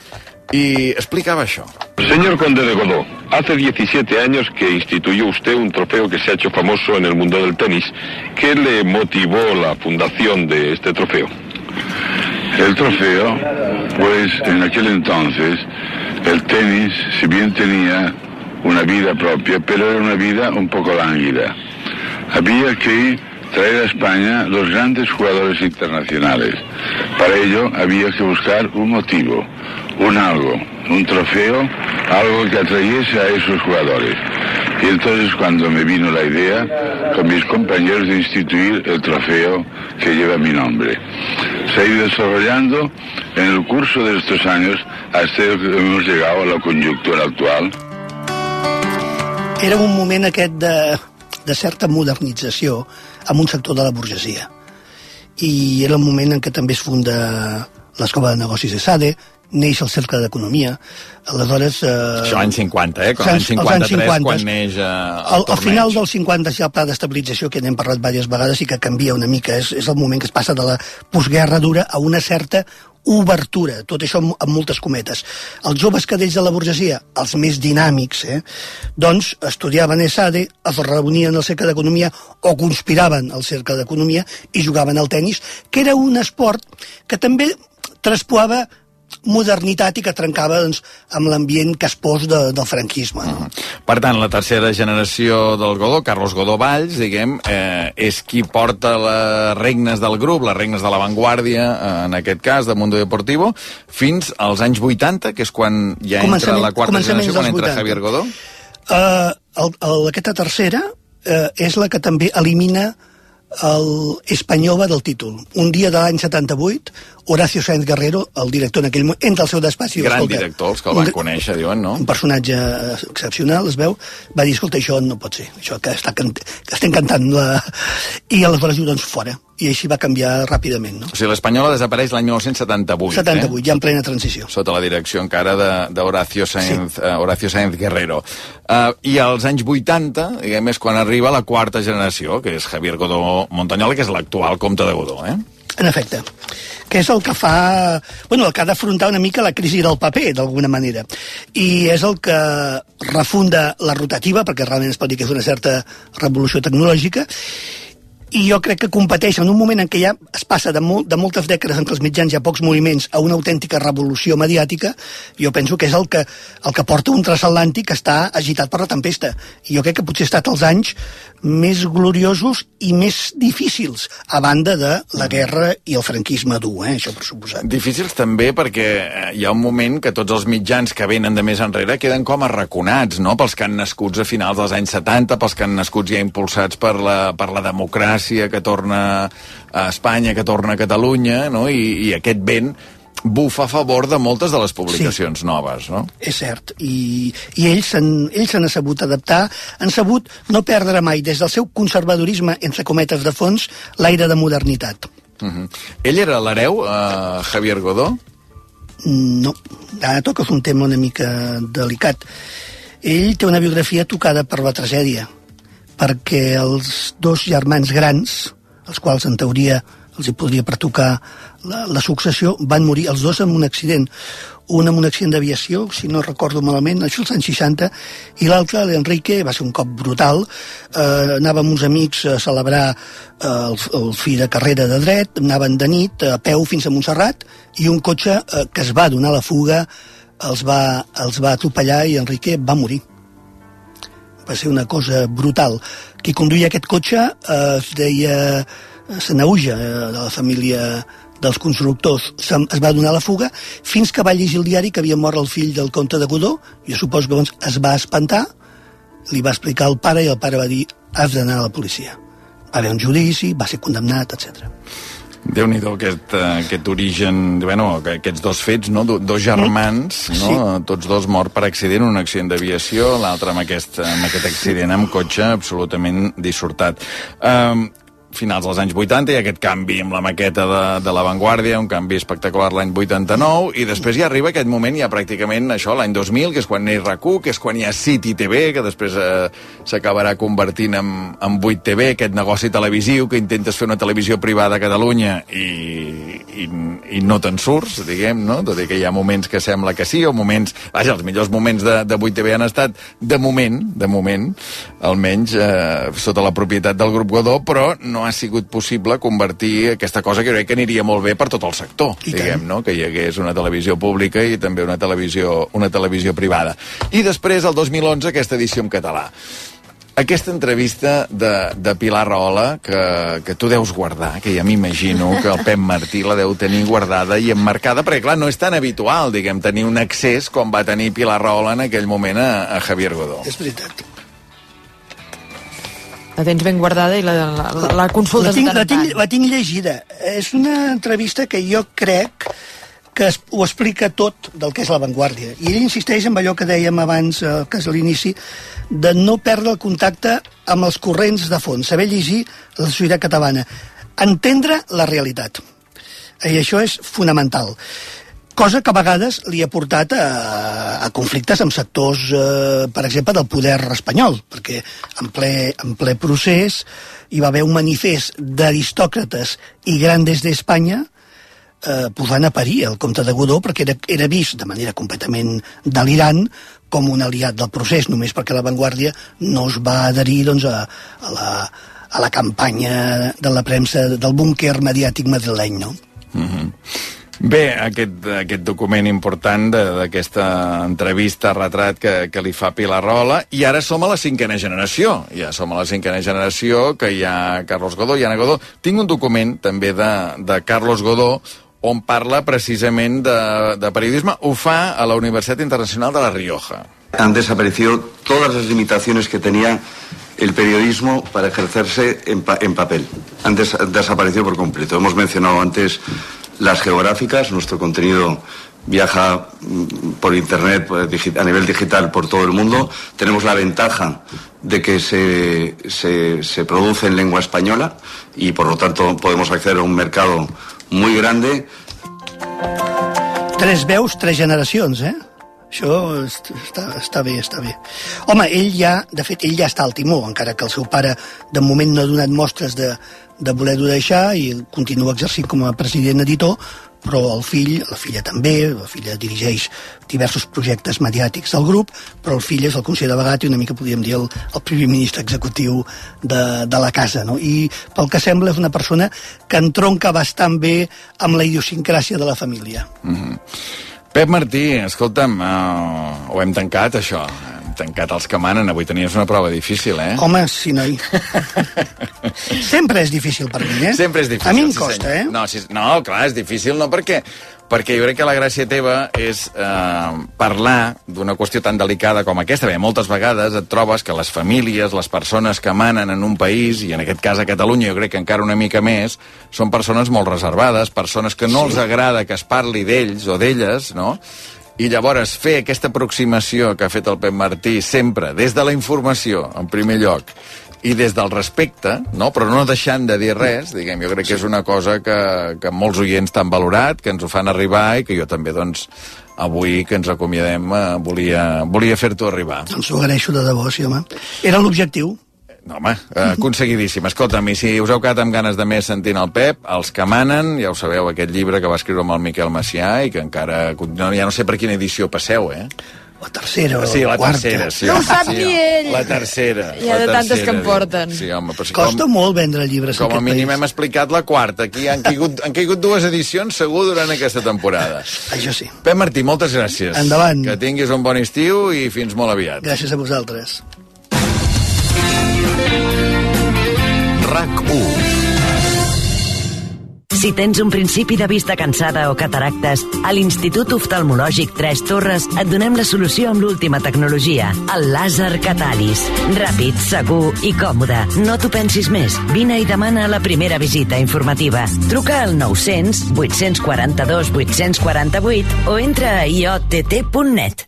i explicava això. Señor Conde de Godó, hace 17 años que instituyó usted un trofeo que se ha hecho famoso en el mundo del tenis. ¿Qué le motivó la fundación de este trofeo? El trofeo, pues en aquel entonces el tenis, si bien tenía una vida propia, pero era una vida un poco lánguida. Había que traer a España los grandes jugadores internacionales. Para ello había que buscar un motivo, un algo, un trofeo, algo que atrayese a esos jugadores. Y entonces cuando me vino la idea con mis compañeros de instituir el trofeo que lleva mi nombre. Se ha ido desarrollando en el curso de estos años hasta que hemos llegado a la coyuntura actual. Era un moment aquest de, de certa modernització amb un sector de la burgesia. I era el moment en què també es funda l'Escola de Negocis de Sade, neix el Cercle d'Economia, aleshores... Eh, Això l'any 50, eh? Quan anys 53, 50. quan neix eh, al, el al torneig. final dels 50 ja el pla d'estabilització, que n'hem parlat diverses vegades i que canvia una mica, és, és el moment que es passa de la postguerra dura a una certa obertura, tot això amb, amb moltes cometes. Els joves cadells de la burgesia, els més dinàmics, eh, doncs estudiaven ESADE, es reunien al cercle d'economia o conspiraven al cercle d'economia i jugaven al tennis, que era un esport que també traspoava modernitat i que trencava doncs, amb l'ambient caspós de, del franquisme. No? Per tant, la tercera generació del Godó, Carlos Godó Valls, diguem, eh, és qui porta les regnes del grup, les regnes de l'avantguàrdia, eh, en aquest cas, de Mundo Deportivo, fins als anys 80, que és quan ja entra la quarta generació, quan entra 80. Javier Godó. Uh, el, el, aquesta tercera uh, és la que també elimina el Espanyola del títol. Un dia de l'any 78, Horacio Sáenz Guerrero, el director en aquell moment, entra al seu despatx i diu, Gran escolta, director, els que el un van di- conèixer, diuen, no? un personatge excepcional, es veu, va dir, escolta, això no pot ser, això que, està cant que estem cantant la... I aleshores diu, doncs, fora. I així va canviar ràpidament, no? O sigui, l'Espanyola desapareix l'any 1978. 78, eh? ja en plena transició. sota la direcció encara d'Horacio Sáenz, sí. uh, Horacio Sáenz Guerrero. Uh, I als anys 80, diguem, és quan arriba la quarta generació, que és Javier Godó Montañola, que és l'actual comte de Godó, eh? En efecte, que és el que fa... Bueno, el que ha d'afrontar una mica la crisi del paper, d'alguna manera. I és el que refunda la rotativa, perquè realment es pot dir que és una certa revolució tecnològica, i jo crec que competeix en un moment en què ja es passa de, molt, de moltes dècades en què els mitjans hi ha pocs moviments a una autèntica revolució mediàtica, jo penso que és el que, el que porta un transatlàntic que està agitat per la tempesta. I jo crec que potser ha estat els anys més gloriosos i més difícils, a banda de la guerra i el franquisme dur, eh, això per suposat. Difícils també perquè eh, hi ha un moment que tots els mitjans que venen de més enrere queden com arraconats, no?, pels que han nascuts a finals dels anys 70, pels que han nascuts ja impulsats per la, per la democràcia que torna a Espanya, que torna a Catalunya, no?, i, i aquest vent bufa a favor de moltes de les publicacions sí. noves, no? És cert, i, i ells s'han sabut adaptar, han sabut no perdre mai, des del seu conservadorisme, entre cometes de fons, l'aire de modernitat. Uh -huh. Ell era l'hereu, uh, Javier Godó? No, ara toques un tema una mica delicat. Ell té una biografia tocada per la tragèdia, perquè els dos germans grans, els quals en teoria els hi podria pertocar la, la successió, van morir els dos en un accident un amb un accident d'aviació, si no recordo malament, això als anys 60, i l'altre, l'Enrique, va ser un cop brutal, eh, anava amb uns amics a celebrar eh, el, el fi de carrera de dret, anaven de nit a peu fins a Montserrat, i un cotxe eh, que es va donar la fuga els va, els va atropellar i Enrique va morir va ser una cosa brutal. Qui conduïa aquest cotxe eh, es deia Sanauja, eh, de la família dels constructors. Se, es va donar la fuga fins que va llegir el diari que havia mort el fill del comte de Godó. Jo suposo que llavors es va espantar, li va explicar al pare i el pare va dir has d'anar a la policia. Va haver un judici, va ser condemnat, etc déu nhi aquest, uh, aquest origen, bueno, aquests dos fets, no? Do, dos germans, no? Sí. tots dos morts per accident, un accident d'aviació, l'altre amb, aquest, amb aquest accident amb cotxe absolutament dissortat. Um, finals dels anys 80 i aquest canvi amb la maqueta de, de l'avantguàrdia, un canvi espectacular l'any 89, i després ja arriba aquest moment ja pràcticament això, l'any 2000, que és quan neix rac que és quan hi ha City TV, que després eh, s'acabarà convertint en, en 8 TV, aquest negoci televisiu que intentes fer una televisió privada a Catalunya i, i, i no te'n surts, diguem, no? Tot i que hi ha moments que sembla que sí, o moments... Vaja, els millors moments de, de 8 TV han estat, de moment, de moment, almenys eh, sota la propietat del grup Godó, però no no ha sigut possible convertir aquesta cosa que crec que aniria molt bé per tot el sector, I diguem, no? que hi hagués una televisió pública i també una televisió, una televisió privada. I després, el 2011, aquesta edició en català aquesta entrevista de, de Pilar Rahola que, que tu deus guardar, que ja m'imagino que el Pep Martí la deu tenir guardada i emmarcada, perquè clar, no és tan habitual, diguem, tenir un accés com va tenir Pilar Rahola en aquell moment a, a Javier Godó. És veritat la tens ben guardada i la, la, la, la consultes la tinc, la, tinc, la tinc llegida. És una entrevista que jo crec que es, ho explica tot del que és l'avantguàrdia. I ell insisteix en allò que dèiem abans, eh, que és l'inici, de no perdre el contacte amb els corrents de fons, saber llegir la societat catalana, entendre la realitat. I això és fonamental cosa que a vegades li ha portat a, a conflictes amb sectors, eh, per exemple, del poder espanyol, perquè en ple, en ple procés hi va haver un manifest d'aristòcrates i grandes d'Espanya eh, posant a parir el comte de Godó perquè era, era vist de manera completament delirant com un aliat del procés, només perquè l'avantguàrdia no es va adherir doncs, a, a, la, a la campanya de la premsa del búnquer mediàtic madrileny, no? Mm -hmm. Bé, aquest, aquest document important d'aquesta entrevista, retrat que, que li fa Pilar Rola, i ara som a la cinquena generació. Ja som a la cinquena generació, que hi ha Carlos Godó, i Ana Godó. Tinc un document també de, de Carlos Godó, on parla precisament de, de periodisme. Ho fa a la Universitat Internacional de La Rioja. Han desaparecido todas las limitaciones que tenía el periodismo para ejercerse en, pa en papel. Han des desaparecido por completo. Hemos mencionado antes las geográficas, nuestro contenido viaja mm, por Internet pues, a nivel digital por todo el mundo. Tenemos la ventaja de que se, se, se, produce en lengua española y por lo tanto podemos acceder a un mercado muy grande. Tres veus, tres generacions, eh? Això està, està bé, està bé. Home, ell ja, de fet, ell ja està al timó, encara que el seu pare de moment no ha donat mostres de, de voler-ho deixar i continua exercint com a president editor, però el fill, la filla també, la filla dirigeix diversos projectes mediàtics del grup, però el fill és el conseller de Begat i una mica podríem dir el, el primer ministre executiu de, de la casa, no? I pel que sembla és una persona que entronca bastant bé amb la idiosincràsia de la família. Mm -hmm. Pep Martí, escolta'm, uh, ho hem tancat, això tancat els que manen. Avui tenies una prova difícil, eh? Home, sí, noi. *laughs* Sempre és difícil per mi, eh? Sempre és difícil. A mi em sí, costa, senyor. eh? No, sí, no, clar, és difícil, no perquè perquè jo crec que la gràcia teva és eh, parlar d'una qüestió tan delicada com aquesta. Bé, moltes vegades et trobes que les famílies, les persones que manen en un país, i en aquest cas a Catalunya jo crec que encara una mica més, són persones molt reservades, persones que no sí. els agrada que es parli d'ells o d'elles, no? I llavors fer aquesta aproximació que ha fet el Pep Martí sempre des de la informació, en primer lloc, i des del respecte, no? però no deixant de dir res, diguem, jo crec que és una cosa que, que molts oients t'han valorat, que ens ho fan arribar i que jo també, doncs, avui que ens acomiadem, eh, volia, volia fer-t'ho arribar. Doncs ho agraeixo de debò, sí, home. Era l'objectiu. No, home, eh, aconseguidíssim. Escolta'm, i si us heu quedat amb ganes de més sentint el Pep, els que manen, ja ho sabeu, aquest llibre que va escriure amb el Miquel Macià i que encara... No, ja no sé per quina edició passeu, eh? La tercera o Sí, la quarta. tercera, sí. No ho sap sí, ni ell. La tercera. Hi ha la de tantes tercera, que em porten. Sí, home, però si Costa molt vendre llibres com en a mínim país. hem explicat la quarta. Aquí han caigut, han caigut dues edicions segur durant aquesta temporada. Això sí. Pep Martí, moltes gràcies. Endavant. Que tinguis un bon estiu i fins molt aviat. Gràcies a vosaltres. RAC 1 Si tens un principi de vista cansada o cataractes, a l'Institut Oftalmològic Tres Torres et donem la solució amb l'última tecnologia, el làser Catalis. Ràpid, segur i còmode. No t'ho pensis més. Vine i demana la primera visita informativa. Truca al 900 842 848 o entra a iott.net.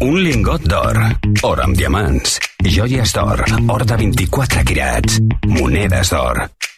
Un lingot d'or, or amb diamants, joies d'or, or de 24 quirats, monedes d'or.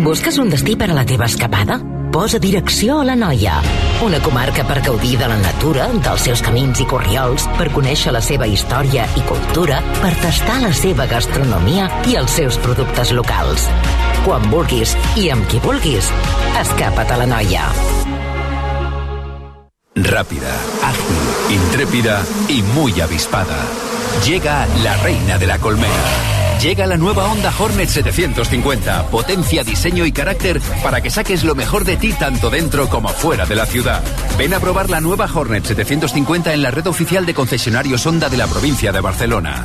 Busques un destí per a la teva escapada? Posa direcció a la Noia, una comarca per gaudir de la natura, dels seus camins i corriols, per conèixer la seva història i cultura, per tastar la seva gastronomia i els seus productes locals. Quan vulguis i amb qui vulguis, escapa't a la Noia. Rápida, ágil, intrépida y muy avispada. Llega la reina de la colmena. Llega la nueva Honda Hornet 750. Potencia, diseño y carácter para que saques lo mejor de ti tanto dentro como fuera de la ciudad. Ven a probar la nueva Hornet 750 en la red oficial de concesionarios Honda de la provincia de Barcelona.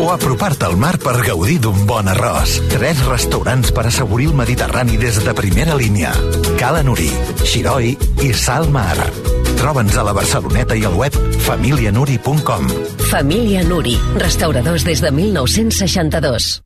o apropar-te al mar per gaudir d'un bon arròs. Tres restaurants per assaborir el Mediterrani des de primera línia. Cala Nuri, Xiroi i Salmar. Troba'ns a la Barceloneta i al web familianuri.com. Família Nuri, restauradors des de 1962.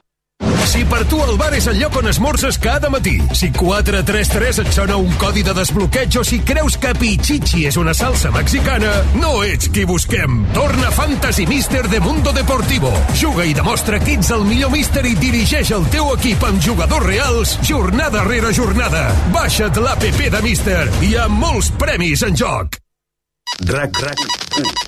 Si per tu el bar és el lloc on esmorzes cada matí, si 433 et sona un codi de desbloqueig o si creus que Pichichi és una salsa mexicana, no ets qui busquem. Torna Fantasy Mister de Mundo Deportivo. Juga i demostra que ets el millor míster i dirigeix el teu equip amb jugadors reals jornada rere jornada. Baixa't l'APP de Mister. Hi ha molts premis en joc. RAC, RAC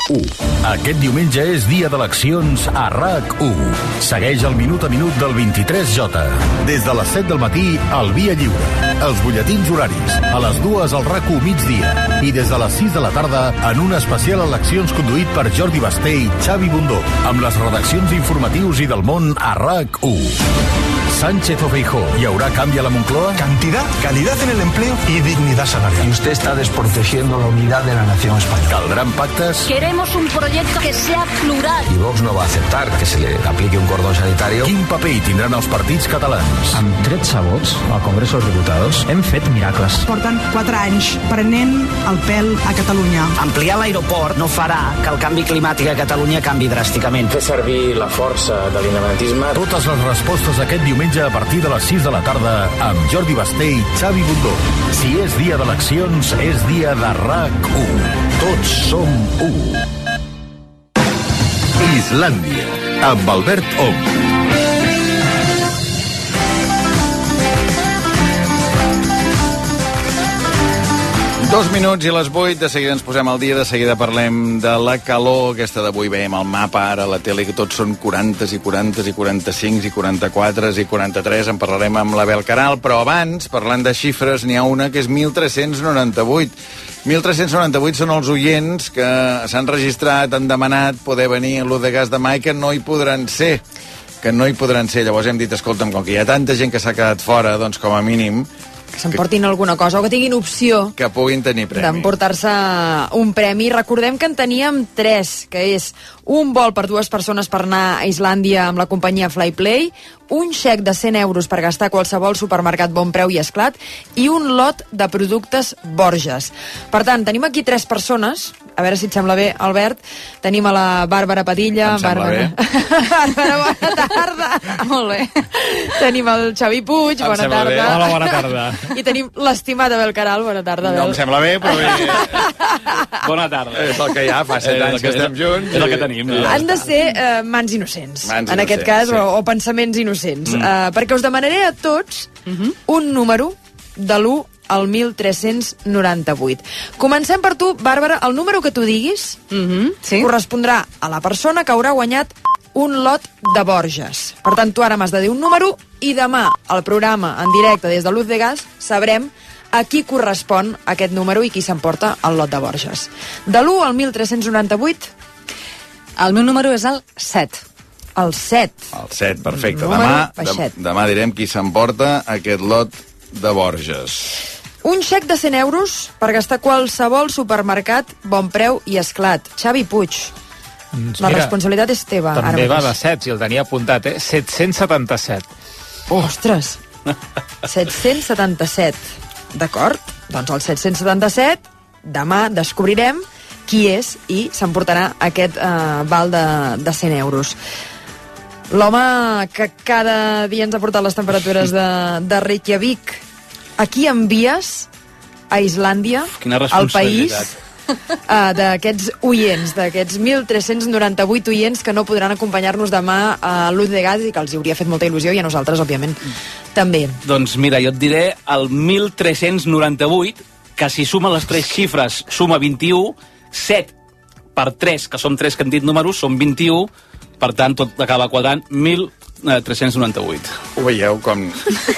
1. Aquest diumenge és dia d'eleccions a RAC 1. Segueix el minut a minut del 23J. Des de les 7 del matí, al Via Lliure. Els butlletins horaris. A les dues al RAC 1 migdia. I des de les 6 de la tarda, en un especial eleccions conduït per Jordi Basté i Xavi Bundó. Amb les redaccions informatius i del món a RAC 1. Sánchez o Feijó, ¿y haurà canvi a la Moncloa? Cantidad, calidad en el empleo y dignidad salarial. Y usted está desprotegiendo la unidad de la nación española. ¿Caldran pactes? Queremos un proyecto que sea plural. Y Vox no va a aceptar que se le aplique un cordón sanitario. Quin paper hi tindran els partits catalans? Amb 13 vots al Congrés dels Diputats hem fet miracles. Porten 4 anys prenent el pèl a Catalunya. Ampliar l'aeroport no farà que el canvi climàtic a Catalunya canvi dràsticament. Fer servir la força de l'independentisme. Totes les respostes aquest diumenge a partir de les 6 de la tarda amb Jordi Basté i Xavi Bundó. Si és dia d'eleccions, és dia de RAC1. Tots som 1. Islàndia, amb Albert Ong. Dos minuts i les vuit, de seguida ens posem al dia, de seguida parlem de la calor, aquesta d'avui veiem el mapa ara la tele, que tots són 40 i 40 i 45 i 44 i 43, en parlarem amb la Bel Caral, però abans, parlant de xifres, n'hi ha una que és 1398. 1398 són els oients que s'han registrat, han demanat poder venir a de Gas de Mai, que no hi podran ser que no hi podran ser. Llavors hem dit, escolta'm, com que hi ha tanta gent que s'ha quedat fora, doncs com a mínim Que s'emportin alguna cosa o que tinguin opció que puguin tenir premi. d'emportar-se un premi. Recordem que en teníem tres, que és un vol per dues persones per anar a Islàndia amb la companyia Flyplay, un xec de 100 euros per gastar qualsevol supermercat Bon Preu i Esclat i un lot de productes Borges. Per tant, tenim aquí tres persones, a veure si et sembla bé, Albert. Tenim a la Bàrbara Padilla. Em sembla Bàrbara... *laughs* Bàrbara, bona tarda. *laughs* Molt bé. Tenim el Xavi Puig, Em bona tarda. bé. Hola, bona tarda. *laughs* I tenim l'estimada Bel Caral, bona tarda, No Bel. em sembla bé, però bé, Bona tarda. és el que hi ha, fa set el anys que que- estem junts. és el que tenim, i Han de ser uh, mans innocents, Mans en aquest innocents, cas, sí. o, o pensaments innocents. Mm. Mm. Uh, perquè us demanaré a tots un número de l'1 al 1398. Comencem per tu, Bàrbara. El número que tu diguis mm -hmm, sí. correspondrà a la persona que haurà guanyat un lot de Borges. Per tant, tu ara m'has de dir un número i demà al programa en directe des de Luz de Gas sabrem a qui correspon aquest número i qui s'emporta el lot de Borges. De l'1 al 1398 El meu número és el 7. El 7. El 7, perfecte. Número Demà, demà direm qui s'emporta aquest lot de Borges. Un xec de 100 euros per gastar qualsevol supermercat, bon preu i esclat. Xavi Puig, Doncs la mira, responsabilitat és teva. També va de mateix. 7, si el tenia apuntat, eh? 777. Ostres! *laughs* 777. D'acord? Doncs el 777, demà descobrirem qui és i s'emportarà aquest eh, val de, de 100 euros. L'home que cada dia ens ha portat les temperatures de, de Reykjavik, a qui envies a Islàndia, Quina al país, uh, d'aquests oients, d'aquests 1.398 oients que no podran acompanyar-nos demà a l'Uz de Gas i que els hi hauria fet molta il·lusió i a nosaltres, òbviament, també. Doncs mira, jo et diré el 1398, que si suma les tres xifres suma 21, 7 per 3, que són 3 que han dit números, són 21, per tant tot acaba quadrant 1398. Ho veieu, com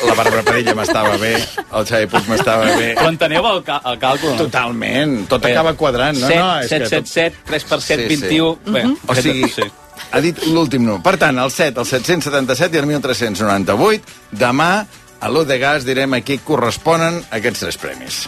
la Bàrbara Padilla m'estava bé, el Xavi Puig m'estava bé. Però enteneu el, el càlcul? Totalment, tot acaba quadrant, no? 7, no, és 7, que 7, tot- 7, 3 per 7, Sí, sí. 21... Bé, O sigui, sí. ha dit l'últim número. Per tant, el 7, el 777 i el 1398. Demà, a l'U de Gas, direm a qui corresponen aquests tres premis.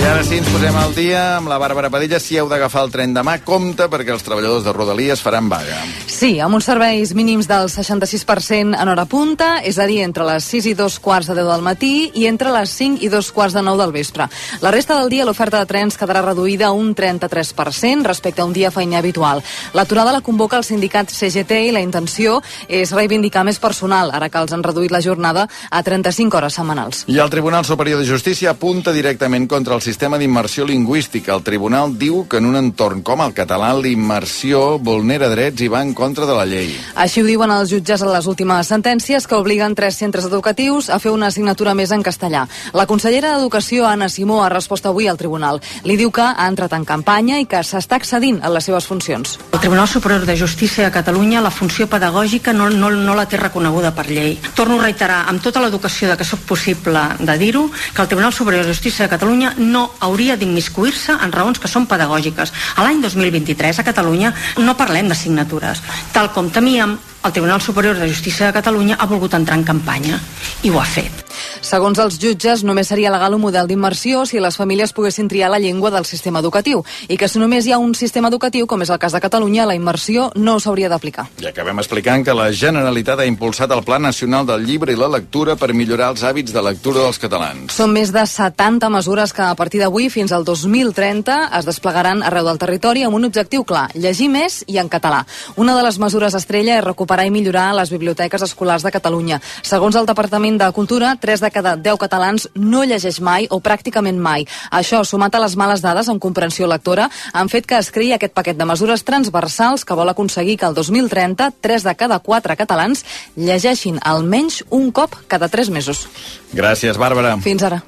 I ara sí, ens posem al dia amb la Bàrbara Padilla. Si heu d'agafar el tren demà, compte perquè els treballadors de Rodalies faran vaga. Sí, amb uns serveis mínims del 66% en hora punta, és a dir, entre les 6 i dos quarts de 10 del matí i entre les 5 i dos quarts de 9 del vespre. La resta del dia l'oferta de trens quedarà reduïda a un 33% respecte a un dia feiner habitual. L'aturada la convoca el sindicat CGT i la intenció és reivindicar més personal, ara que els han reduït la jornada a 35 hores setmanals. I el Tribunal Superior de Justícia apunta directament contra el sistema d'immersió lingüística. El tribunal diu que en un entorn com el català l'immersió vulnera drets i va en contra de la llei. Així ho diuen els jutges en les últimes sentències que obliguen tres centres educatius a fer una assignatura més en castellà. La consellera d'Educació, Anna Simó, ha respost avui al tribunal. Li diu que ha entrat en campanya i que s'està accedint en les seves funcions. El Tribunal Superior de Justícia de Catalunya la funció pedagògica no, no, no la té reconeguda per llei. Torno a reiterar amb tota l'educació de que sóc possible de dir-ho que el Tribunal Superior de Justícia de Catalunya no hauria d'immiscuir-se en raons que són pedagògiques. A l'any 2023 a Catalunya no parlem d'assignatures. Tal com temíem, el Tribunal Superior de Justícia de Catalunya ha volgut entrar en campanya i ho ha fet. Segons els jutges, només seria legal un model d'immersió si les famílies poguessin triar la llengua del sistema educatiu i que si només hi ha un sistema educatiu, com és el cas de Catalunya, la immersió no s'hauria d'aplicar. I acabem explicant que la Generalitat ha impulsat el Pla Nacional del Llibre i la Lectura per millorar els hàbits de lectura dels catalans. Són més de 70 mesures que a partir d'avui fins al 2030 es desplegaran arreu del territori amb un objectiu clar, llegir més i en català. Una de les mesures estrella és recuperar i millorar les biblioteques escolars de Catalunya. Segons el Departament de Cultura, 3 de cada 10 catalans no llegeix mai o pràcticament mai. Això, sumat a les males dades en comprensió lectora, han fet que es creï aquest paquet de mesures transversals que vol aconseguir que el 2030 3 de cada 4 catalans llegeixin almenys un cop cada 3 mesos. Gràcies, Bàrbara. Fins ara.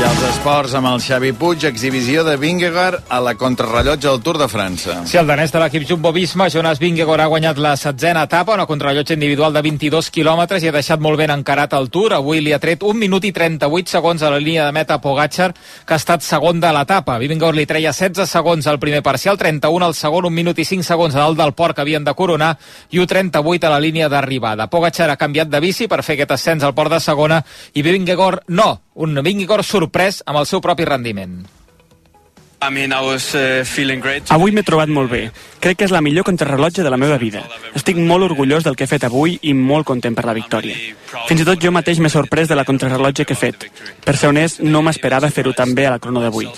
I els esports amb el Xavi Puig, exhibició de Vingegaard a la contrarrellotge del Tour de França. Sí, el danès de l'equip Jumbo-Visma, Jonas Vingegaard, ha guanyat la setzena etapa, una contrarrellotge individual de 22 quilòmetres i ha deixat molt ben encarat el Tour. Avui li ha tret 1 minut i 38 segons a la línia de meta Pogacar, que ha estat segon de l'etapa. Vingegaard li treia 16 segons al primer parcial, 31 al segon, 1 minut i 5 segons a dalt del port que havien de coronar i 1 38 a la línia d'arribada. Pogacar ha canviat de bici per fer aquest ascens al port de segona i Vingegaard no, un Vingegaard sorprès amb el seu propi rendiment. I mean, I was, uh, feeling great. Avui m'he trobat molt bé. Crec que és la millor contrarrellotge de la meva vida. Estic molt orgullós del que he fet avui i molt content per la victòria. Fins i tot jo mateix m'he sorprès de la contrarrellotge que he fet. Per ser honest, no m'esperava fer-ho tan bé a la crono d'avui.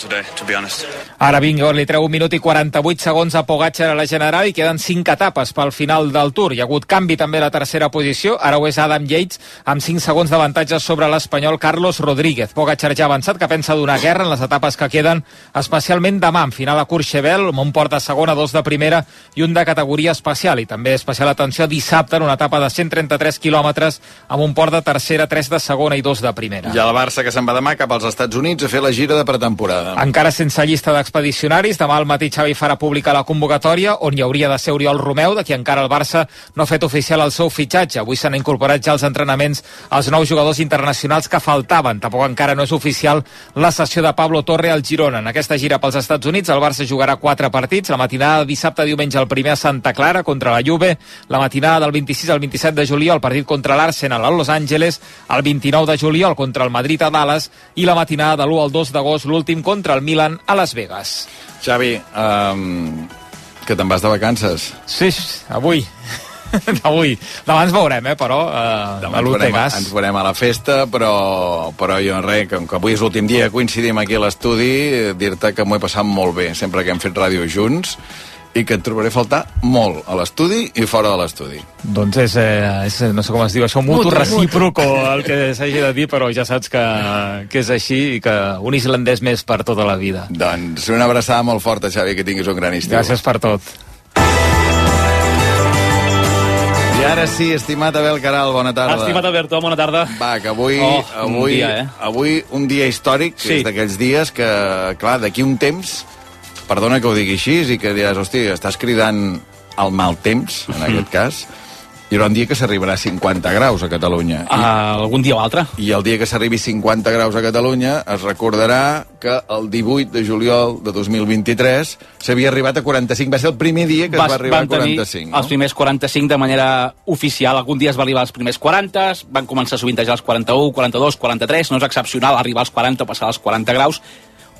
Ara Vingegaard li treu 1 minut i 48 segons a Pogacar a la General i queden 5 etapes pel final del Tour. Hi ha hagut canvi també a la tercera posició. Ara ho és Adam Yates amb 5 segons d'avantatge sobre l'espanyol Carlos Rodríguez. Pogacar ja ha avançat que pensa donar guerra en les etapes que queden, especialment demà en final a Courchevel, amb un port de segona, dos de primera i un de categoria especial. I també especial atenció dissabte en una etapa de 133 quilòmetres amb un port de tercera, tres de segona i dos de primera. I el Barça que se'n va demà cap als Estats Units a fer la gira de pretemporada. Encara sense llista d'expedicionaris, demà al matí Xavi farà pública la convocatòria on hi hauria de ser Oriol Romeu, de qui encara el Barça no ha fet oficial el seu fitxatge. Avui s'han incorporat ja als entrenaments els nous jugadors internacionals que faltaven. Tampoc encara no és oficial la sessió de Pablo Torre al Girona. En aquesta gira pels Estats Units el Barça jugarà quatre partits. La matinada de dissabte, diumenge, el primer a Santa Clara contra la Juve. La matinada del 26 al 27 de juliol, el partit contra l'Arsenal a Los Angeles. El 29 de juliol contra el Madrid a Dallas. I la matinada de l'1 al 2 d'agost, l'últim contra el Milan a Las Vegas. Xavi, um, que te'n vas de vacances. Sí, avui. *laughs* avui. Demà ens veurem, eh, però, eh, Demà a l'Utegas. ens veurem a la festa, però, però jo res, com que avui és l'últim dia que coincidim aquí a l'estudi, dir-te que m'ho he passat molt bé, sempre que hem fet ràdio junts, i que et trobaré a faltar molt a l'estudi i fora de l'estudi. Doncs és, eh, és, no sé com es diu, això, mutu, Mutu, recíproco, el que s'hagi de dir, però ja saps que, que és així i que un islandès més per tota la vida. Doncs una abraçada molt forta, Xavi, que tinguis un gran estiu. Gràcies per tot. I ara sí, estimat Abel Caral, bona tarda. Estimat Alberto, bona tarda. Va, que avui, Oh, un avui, dia, eh? avui un dia històric, Sí. és d'aquells dies que, clar, d'aquí un temps, perdona que ho digui així, i que diràs, hosti, estàs cridant el mal temps, en aquest cas, hi haurà un dia que s'arribarà a 50 graus a Catalunya. I, Uh, algun dia o altre. I el dia que s'arribi 50 graus a Catalunya es recordarà que el 18 de juliol de 2023 s'havia arribat a 45. Va ser el primer dia que es va arribar a van tenir 45. els primers 45 de manera oficial. Algun dia es va arribar als primers 40, van començar a sovintejar els 41, 42, 43, no és excepcional arribar als 40 o passar als 40 graus,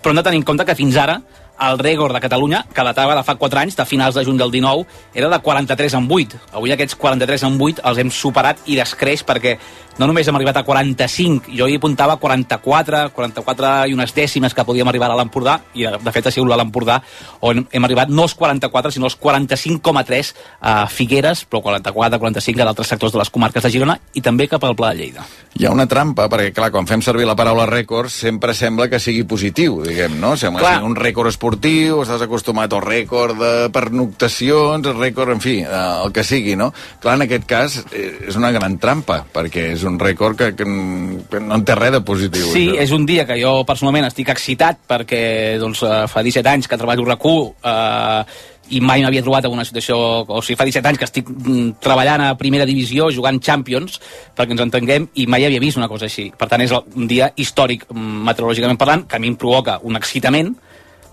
però hem de tenir en compte que fins ara el rècord de Catalunya, que datava de fa 4 anys, de finals de juny del 19, era de 43 en 8. Avui aquests 43 en 8 els hem superat i descreix perquè no només hem arribat a 45, jo hi apuntava 44, 44 i unes dècimes que podíem arribar a l'Empordà, i de fet ha sigut a l'Empordà on hem arribat no als 44, sinó als 45,3 a Figueres, però 44, 45 a d'altres sectors de les comarques de Girona i també cap al Pla de Lleida. Hi ha una trampa, perquè, clar, quan fem servir la paraula rècord, sempre sembla que sigui positiu, diguem, no? Sembla Clar. que sigui un rècord esportiu, estàs acostumat al rècord de pernoctacions, el rècord, en fi, eh, el que sigui, no? Clar, en aquest cas, eh, és una gran trampa, perquè és un rècord que, que, no en té res de positiu. Sí, això. és un dia que jo personalment estic excitat perquè doncs, eh, fa 17 anys que treballo a RAC1 eh, i mai m'havia trobat en una situació... O sigui, fa 17 anys que estic mm, treballant a primera divisió, jugant Champions, perquè ens entenguem, i mai havia vist una cosa així. Per tant, és un dia històric, meteorològicament parlant, que a mi em provoca un excitament,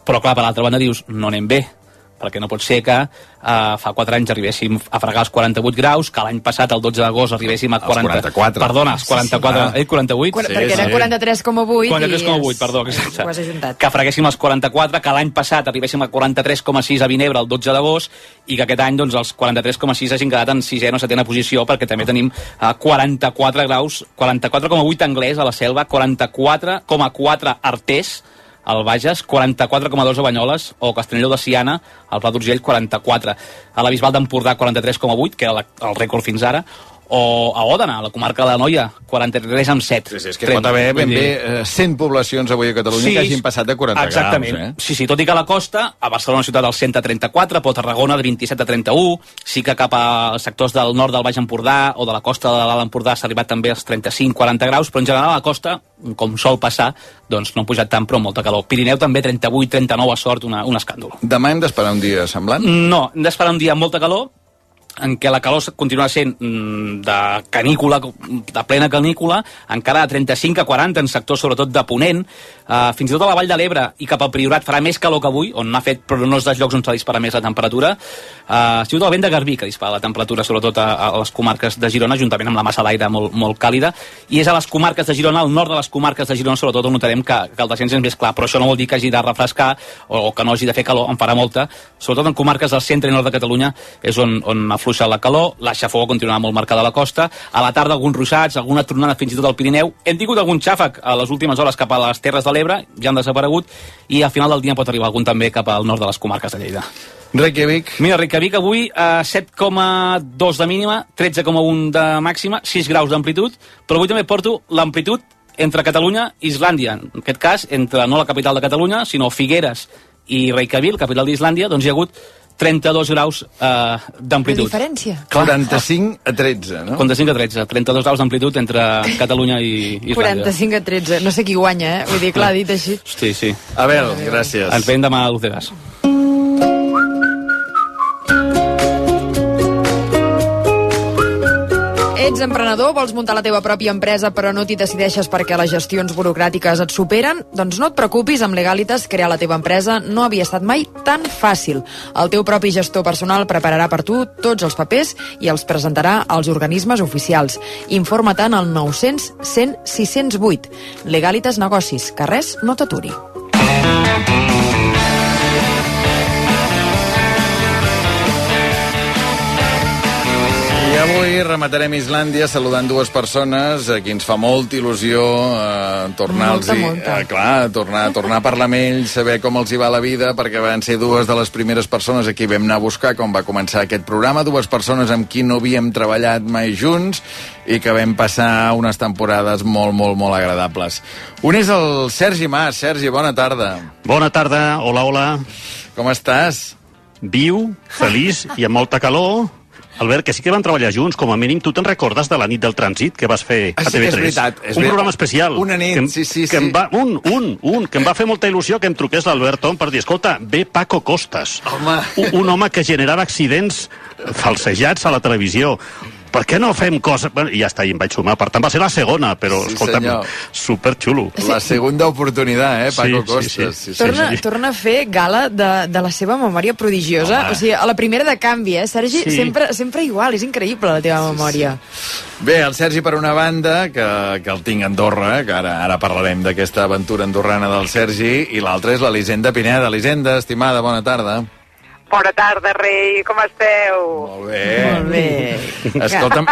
però clar, per l'altra banda dius, no anem bé, perquè no pot ser que uh, fa 4 anys arribéssim a fregar els 48 graus, que l'any passat, el 12 d'agost, arribéssim a Als 40... 44. Perdona, als 44... Sí, sí, eh, 48? Quan, perquè eren 43,8 i 43,8, has- perdó. exacte. ho has ajuntat. Que freguéssim els 44, que l'any passat arribéssim a 43,6 a Vinebre el 12 d'agost i que aquest any doncs, els 43,6 hagin quedat en sisena o setena posició perquè també tenim uh, 44 graus, 44,8 anglès a la selva, 44,4 arters al Bages, 44,2 a Banyoles o Castelló de Siana, al Pla d'Urgell, 44. A la Bisbal d'Empordà, 43,8, que era el rècord fins ara, o a Òdena, a la comarca de la Noia, 43 amb 7. Sí, sí, és que pot haver ben bé eh, 100 poblacions avui a Catalunya sí, que hagin passat de 40 exactament. graus. Eh? Sí, sí, tot i que a la costa, a Barcelona ciutat del 134, però a Tarragona de 27 a 31, sí que cap als sectors del nord del Baix Empordà o de la costa de l'Alt Empordà s'ha arribat també als 35-40 graus, però en general a la costa, com sol passar, doncs no han pujat tant, però molta calor. Pirineu també 38-39 a sort, una, un escàndol. Demà hem d'esperar un dia semblant? No, hem d'esperar un dia amb molta calor, en què la calor continuarà sent mm, de canícula, de plena canícula, encara de 35 a 40 en sectors sobretot de Ponent, uh, fins i tot a la Vall de l'Ebre i cap al Priorat farà més calor que avui, on n'ha fet però no és dels llocs on s'ha disparat més la temperatura. Uh, si el vent de Garbí, que dispara la temperatura sobretot a, a les comarques de Girona, juntament amb la massa d'aire molt, molt càlida, i és a les comarques de Girona, al nord de les comarques de Girona, sobretot on notarem que, que el descens és més clar, però això no vol dir que hagi de refrescar o, o que no hagi de fer calor, en farà molta, sobretot en comarques del centre i nord de Catalunya és on, on afluixa la calor, la xafogó continuarà molt marcada a la costa, a la tarda alguns ruixats, alguna tronada fins i tot al Pirineu, hem tingut algun xàfec a les últimes hores cap a les Terres de l'Ebre, ja han desaparegut, i al final del dia pot arribar algun també cap al nord de les comarques de Lleida. Reykjavik. Mira, Reykjavik avui a 7,2 de mínima, 13,1 de màxima, 6 graus d'amplitud, però avui també porto l'amplitud entre Catalunya i Islàndia. En aquest cas, entre no la capital de Catalunya, sinó Figueres i Reykjavik, capital d'Islàndia, doncs hi ha hagut 32 graus eh, d'amplitud. De diferència. 45 a 13, no? 45 a 13, 32 graus d'amplitud entre Catalunya i Islàndia. 45 a 13, no sé qui guanya, eh? Vull dir, clar, dit així. Sí, sí. Abel, gràcies. Ens veiem demà a l'Ucegas. Ets emprenedor, vols muntar la teva pròpia empresa però no t'hi decideixes perquè les gestions burocràtiques et superen? Doncs no et preocupis, amb Legalitas crear la teva empresa no havia estat mai tan fàcil. El teu propi gestor personal prepararà per tu tots els papers i els presentarà als organismes oficials. Informa-te'n al 900 100 608. Legalitas Negocis, que res no t'aturi. Avui rematarem Islàndia saludant dues persones a qui ens fa molta il·lusió eh, tornar-los... Molta, molta. Eh, clar, tornar, tornar a parlar amb ells, saber com els hi va la vida, perquè van ser dues de les primeres persones a qui vam anar a buscar quan va començar aquest programa, dues persones amb qui no havíem treballat mai junts i que vam passar unes temporades molt, molt, molt agradables. Un és el Sergi Mas. Sergi, bona tarda. Bona tarda, hola, hola. Com estàs? Viu, feliç i amb molta calor. Albert, que sí que van treballar junts, com a mínim tu te'n recordes de la nit del trànsit que vas fer Ah, a sí, TV3? és veritat, és un programa especial. Una nit, que sí, sí, que sí. Em va, un, un, un, que em va fer molta il·lusió que em truqués l'Albert Tom per dir, escolta, ve Paco Costas. Home. Un, un home que generava accidents falsejats a la televisió. Per què no fem coses... Bueno, i ja està, i em vaig sumar. Per tant, va ser la segona, però, Sí, escolta'm, senyor. superxulo. La segunda oportunitat, eh, Paco Sí, sí, Costas. sí. Torna, torna a fer gala de, de la seva memòria prodigiosa. Home. O sigui, a la primera de canvi, eh, Sergi? Sí. Sempre, sempre igual, és increïble la teva memòria. Bé, el Sergi per una banda, que, que el tinc a Andorra, que ara, ara parlarem d'aquesta aventura andorrana del Sergi, i l'altra és l'Elisenda Pineda. Elisenda, estimada, bona tarda. Bona tarda, rei, com esteu? Molt bé. Molt bé. Escolta'm,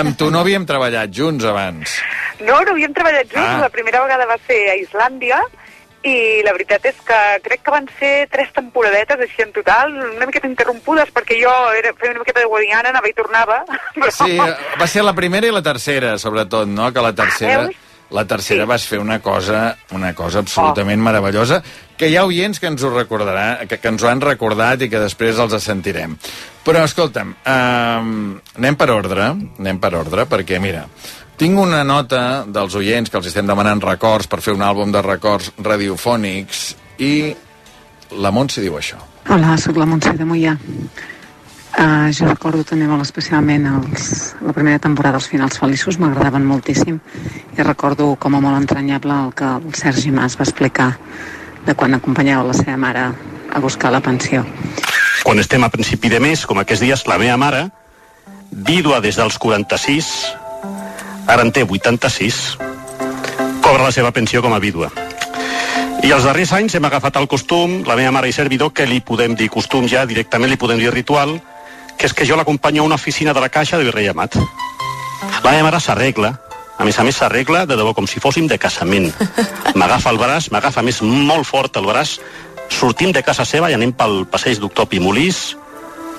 amb tu no havíem treballat junts abans. No, no havíem treballat junts, Ah. la primera vegada va ser a Islàndia, i la veritat és que crec que van ser tres temporadetes així en total, una miqueta interrompudes, perquè jo era, feia una miqueta de guadiana, anava i tornava, *laughs* però... Sí, va ser la primera i la tercera, sobretot, no? Que la tercera... Veus? La tercera vas fer una cosa, una cosa absolutament meravellosa, que hi ha oients que ens ho recordarà, que, que ens ho han recordat i que després els sentirem. Però, escolta'm, um, anem per ordre, anem per ordre, perquè, mira, tinc una nota dels oients que els estem demanant records per fer un àlbum de records radiofònics i la Montse diu això. Hola, sóc la Montse de Mollà. Uh, jo recordo també molt especialment els, la primera temporada, els finals feliços, m'agradaven moltíssim. I recordo com a molt entranyable el que el Sergi Mas va explicar de quan acompanyava la seva mare a buscar la pensió. Quan estem a principi de mes, com aquests dies, la meva mare, vídua des dels 46, ara en té 86, cobra la seva pensió com a vídua. I els darrers anys hem agafat el costum, la meva mare i servidor, que li podem dir costum ja, directament li podem dir ritual, que és que jo l'acompanyo a una oficina de la Caixa de Virrei Amat. La meva mare s'arregla, a més a més s'arregla de debò com si fóssim de casament. *laughs* M'agafa el braç, m'agafa més molt fort el braç, sortim de casa seva i anem pel passeig doctor Pimolís,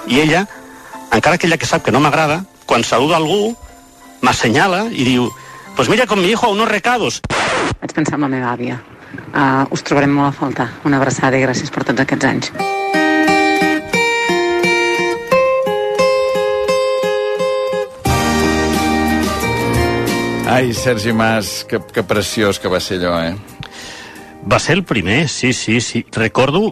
i ella, encara que ella que sap que no m'agrada, quan saluda algú, m'assenyala i diu pues mira con mi hijo unos recados. Vaig pensar en la meva àvia. Uh, us trobarem molt a faltar. Una abraçada i gràcies per tots aquests anys. Ai, Sergi Mas, que, que preciós que va ser allò, eh? Va ser el primer, sí, sí, sí. Recordo,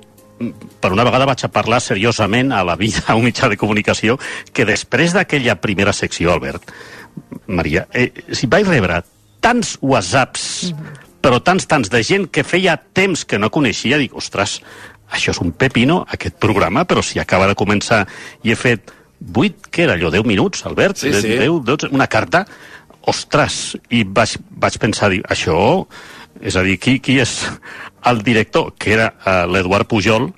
per una vegada vaig a parlar seriosament a la vida, a un mitjà de comunicació, que després d'aquella primera secció, Albert, Maria, eh, si vaig rebre tants whatsapps, mm -hmm. però tants, tants de gent que feia temps que no coneixia, dic, ostres, això és un pepino, aquest programa, però si acaba de començar i he fet 8, què era allò, 10 minuts, Albert? Sí, sí. 10, 12, una carta, ostres, i vaig, vaig pensar, dic, això, és a dir, qui, qui és el director, que era uh, l'Eduard Pujol,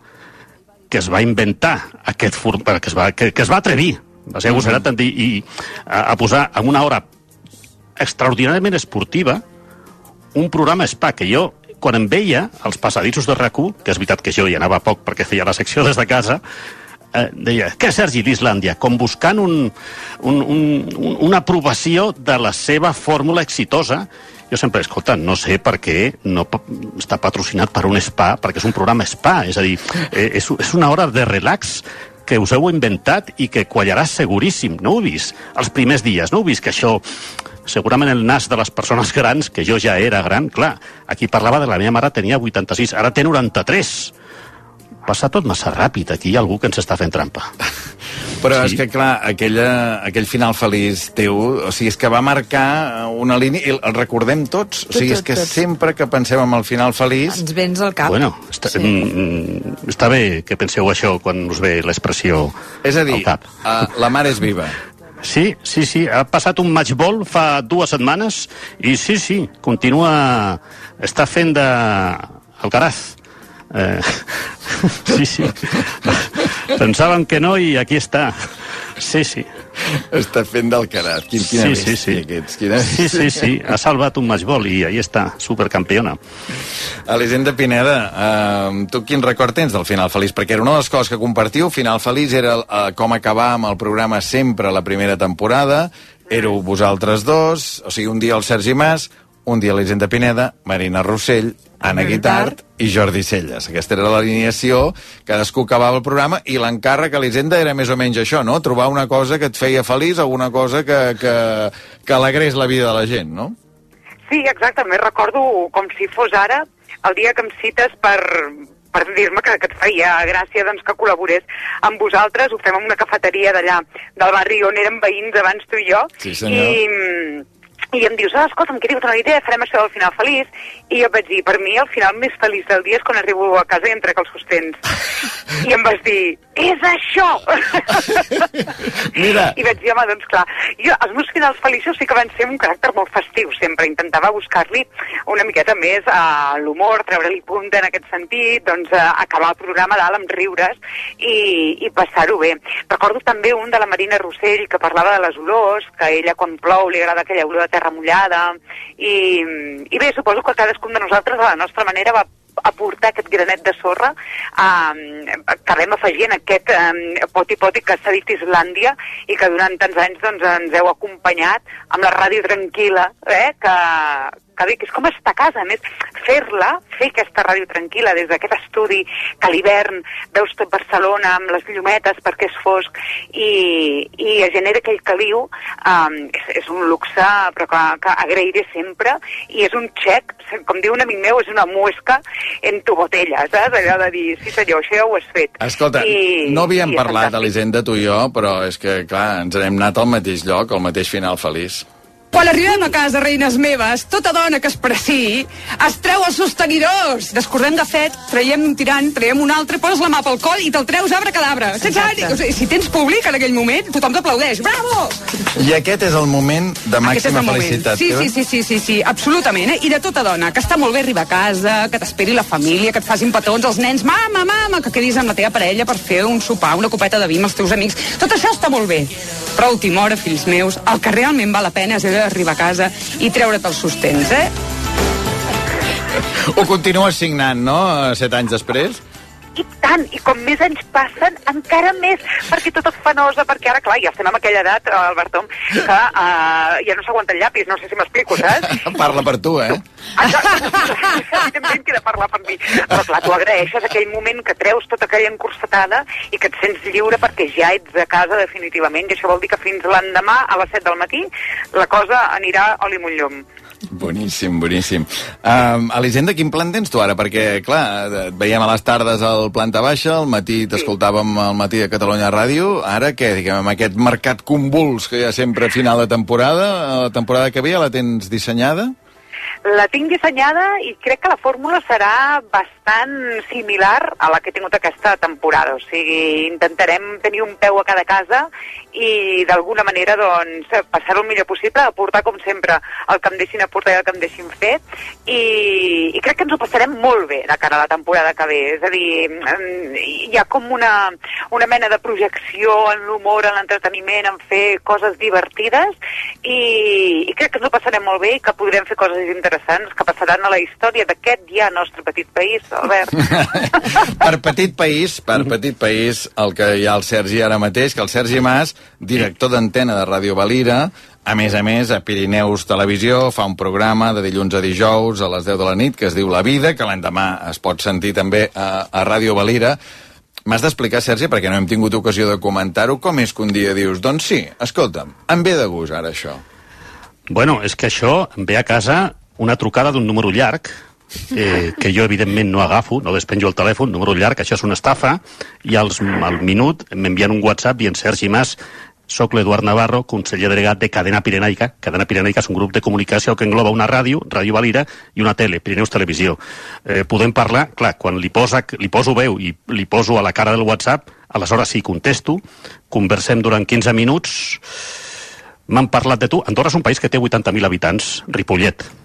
que es va inventar aquest format, que es va, que, que es va atrevir, va ser agosarat mm -hmm. i a, a posar en una hora extraordinàriament esportiva un programa spa que jo quan em veia als passadissos de rac que és veritat que jo hi anava poc perquè feia la secció des de casa, eh, deia, què Sergi d'Islàndia? Com buscant un, un, un, una aprovació de la seva fórmula exitosa. Jo sempre, escolta, no sé per què no està patrocinat per un spa, perquè és un programa spa, és a dir, eh, és, és una hora de relax que us heu inventat i que quallarà seguríssim. No ho he vist els primers dies, no heu vist que això segurament el nas de les persones grans, que jo ja era gran, clar, aquí parlava de la meva mare tenia 86, ara té 93. Passa tot massa ràpid, aquí hi ha algú que ens està fent trampa. *laughs* Però sí. és que, clar, aquella, aquell final feliç teu, o sigui, és que va marcar una línia, i el recordem tots, o sigui, és que sempre que pensem en el final feliç... Ens vens al cap. Bueno, està, sí. mm, està bé que penseu això quan us ve l'expressió És a dir. Uh, la mare és viva. Sí, sí, sí. Ha passat un matchball fa dues setmanes i sí, sí, continua... Està fent de... Alcaraz. Eh, *laughs* sí, sí. Pensàvem que no i aquí està. Sí, sí. Està fent d'Alcaraz. Quin, quina sí, sí, sí. Aquests, quina... sí, sí, sí. Ha salvat un matchball i ahí està, supercampiona. Elisenda Pineda, uh, tu quin record tens del final feliç? Perquè era una de les coses que compartiu, final feliç era uh, com acabar amb el programa sempre la primera temporada, éreu vosaltres dos, o sigui, un dia el Sergi Mas, un dia l'Elisenda Pineda, Marina Rossell, Anna Guitart i Jordi Celles. Aquesta era l'alineació, cadascú acabava el programa i l'encàrrec a l'Elisenda era més o menys això, no? Trobar una cosa que et feia feliç, alguna cosa que, que, que alegrés la vida de la gent, no? Sí, exactament. Recordo com si fos ara el dia que em cites per, per dir-me que, que et feia gràcia doncs, que col·laborés amb vosaltres. Ho fem en una cafeteria d'allà, del barri on érem veïns abans tu i jo. Sí, senyor. I, i em dius, ah, escolta, em queria una idea, farem això del final feliç. I jo vaig dir, per mi el final més feliç del dia és quan arribo a casa i em trec els sostens. I em vas dir, és això! *laughs* Mira. I vaig dir, home, doncs clar, jo, els meus finals feliços sí que van ser un caràcter molt festiu, sempre. Intentava buscar-li una miqueta més a l'humor, treure-li punta en aquest sentit, doncs a acabar el programa dalt amb riures i, i passar-ho bé. Recordo també un de la Marina Rossell que parlava de les olors, que ella quan plou li agrada aquella olor de terra mullada, i, i bé, suposo que cadascun de nosaltres a la nostra manera va aportar aquest granet de sorra eh, que vam afegir en aquest eh, poti-poti que s'ha dit Islàndia i que durant tants anys doncs, ens heu acompanyat amb la ràdio tranquil·la eh, que, que dic, és com estar a casa, a més, fer-la, fer aquesta ràdio tranquil·la des d'aquest estudi que a l'hivern veus tot Barcelona amb les llumetes perquè és fosc i, i es genera aquell caliu, um, és, és un luxe però que, que agrairé sempre i és un xec, com diu un amic meu, és una muesca en tu botella, saps? Allò de dir, sí senyor, això ja ho has fet. Escolta, I, no havíem i parlat. Elisenda, tu i jo, però és que, clar, ens n'hem anat al mateix lloc, al mateix final feliç. Quan arribem a casa, reines meves, tota dona que es preci es treu els sostenidors. Descordem de fet, traiem un tirant, traiem un altre, poses la mà pel coll i te'l treus arbre cadabra. Sense ànim. O sigui, si tens públic en aquell moment, tothom t'aplaudeix. Bravo! I aquest és el moment de màxima felicitat. Sí, teva? sí, sí, sí, sí, sí, absolutament. Eh? I de tota dona, que està molt bé arribar a casa, que t'esperi la família, que et facin petons els nens, mama, mama, que quedis amb la teva parella per fer un sopar, una copeta de vi amb els teus amics. Tot això està molt bé. Però a última hora, fills meus, el que realment val la pena és allò d'arribar a casa i treure't els sostens, eh? Ho continues signant, no?, set anys després? I tant, i com més anys passen, encara més, perquè tot es fa nosa, perquè ara, clar, ja estem en aquella edat, eh, Albertom, que uh, ja no s'aguanta el llapis, no sé si m'explico, saps? Parla per tu, eh? Evidentment que de parlar per mi. Però clar, tu agraeixes aquell moment que treus tota aquella encursetada i que et sents lliure perquè ja ets a casa definitivament, i això vol dir que fins l'endemà a les 7 del matí la cosa anirà oli munt llum. Boníssim, boníssim. Um, Elisenda, quin plan tens tu ara? Perquè, clar, et veiem a les tardes al planta baixa, al matí t'escoltàvem al matí a Catalunya Ràdio, ara què, diguem, amb aquest mercat convuls que hi ha sempre a final de temporada, la temporada que ve ja la tens dissenyada? La tinc dissenyada i crec que la fórmula serà bastant similar a la que he tingut aquesta temporada. O sigui, intentarem tenir un peu a cada casa i d'alguna manera doncs, passar-ho el millor possible, aportar com sempre el que em deixin aportar i el que em deixin fer i, i crec que ens ho passarem molt bé de cara a la temporada que ve. És a dir, mm, hi ha com una, una mena de projecció en l'humor, en l'entreteniment, en fer coses divertides i, i crec que ens ho passarem molt bé i que podrem fer coses interessants que passaran a la història d'aquest ja nostre petit país, Albert. *laughs* per petit país, per petit país, el que hi ha al Sergi ara mateix, que el Sergi Mas, director d'antena de Ràdio Valira, a més a més, a Pirineus Televisió fa un programa de dilluns a dijous a les 10 de la nit que es diu La Vida, que l'endemà es pot sentir també a, a Ràdio Valira. M'has d'explicar, Sergi, perquè no hem tingut ocasió de comentar-ho, com és que un dia dius, doncs sí, escolta'm, em ve de gust ara això. Bueno, és que això em ve a casa una trucada d'un número llarg, eh, que jo evidentment no agafo, no despenjo el telèfon, número llarg, això és una estafa, i als, al minut m'envien un WhatsApp dient Sergi Mas, soc l'Eduard Navarro, conseller delegat de Cadena Pirenaica. Cadena Pirenaica és un grup de comunicació que engloba una ràdio, Ràdio Valira, i una tele, Pirineus Televisió. Eh, podem parlar, clar, quan li, posa, li poso veu i li poso a la cara del WhatsApp, aleshores sí contesto, conversem durant 15 minuts, m'han parlat de tu. Andorra és un país que té 80.000 habitants, Ripollet.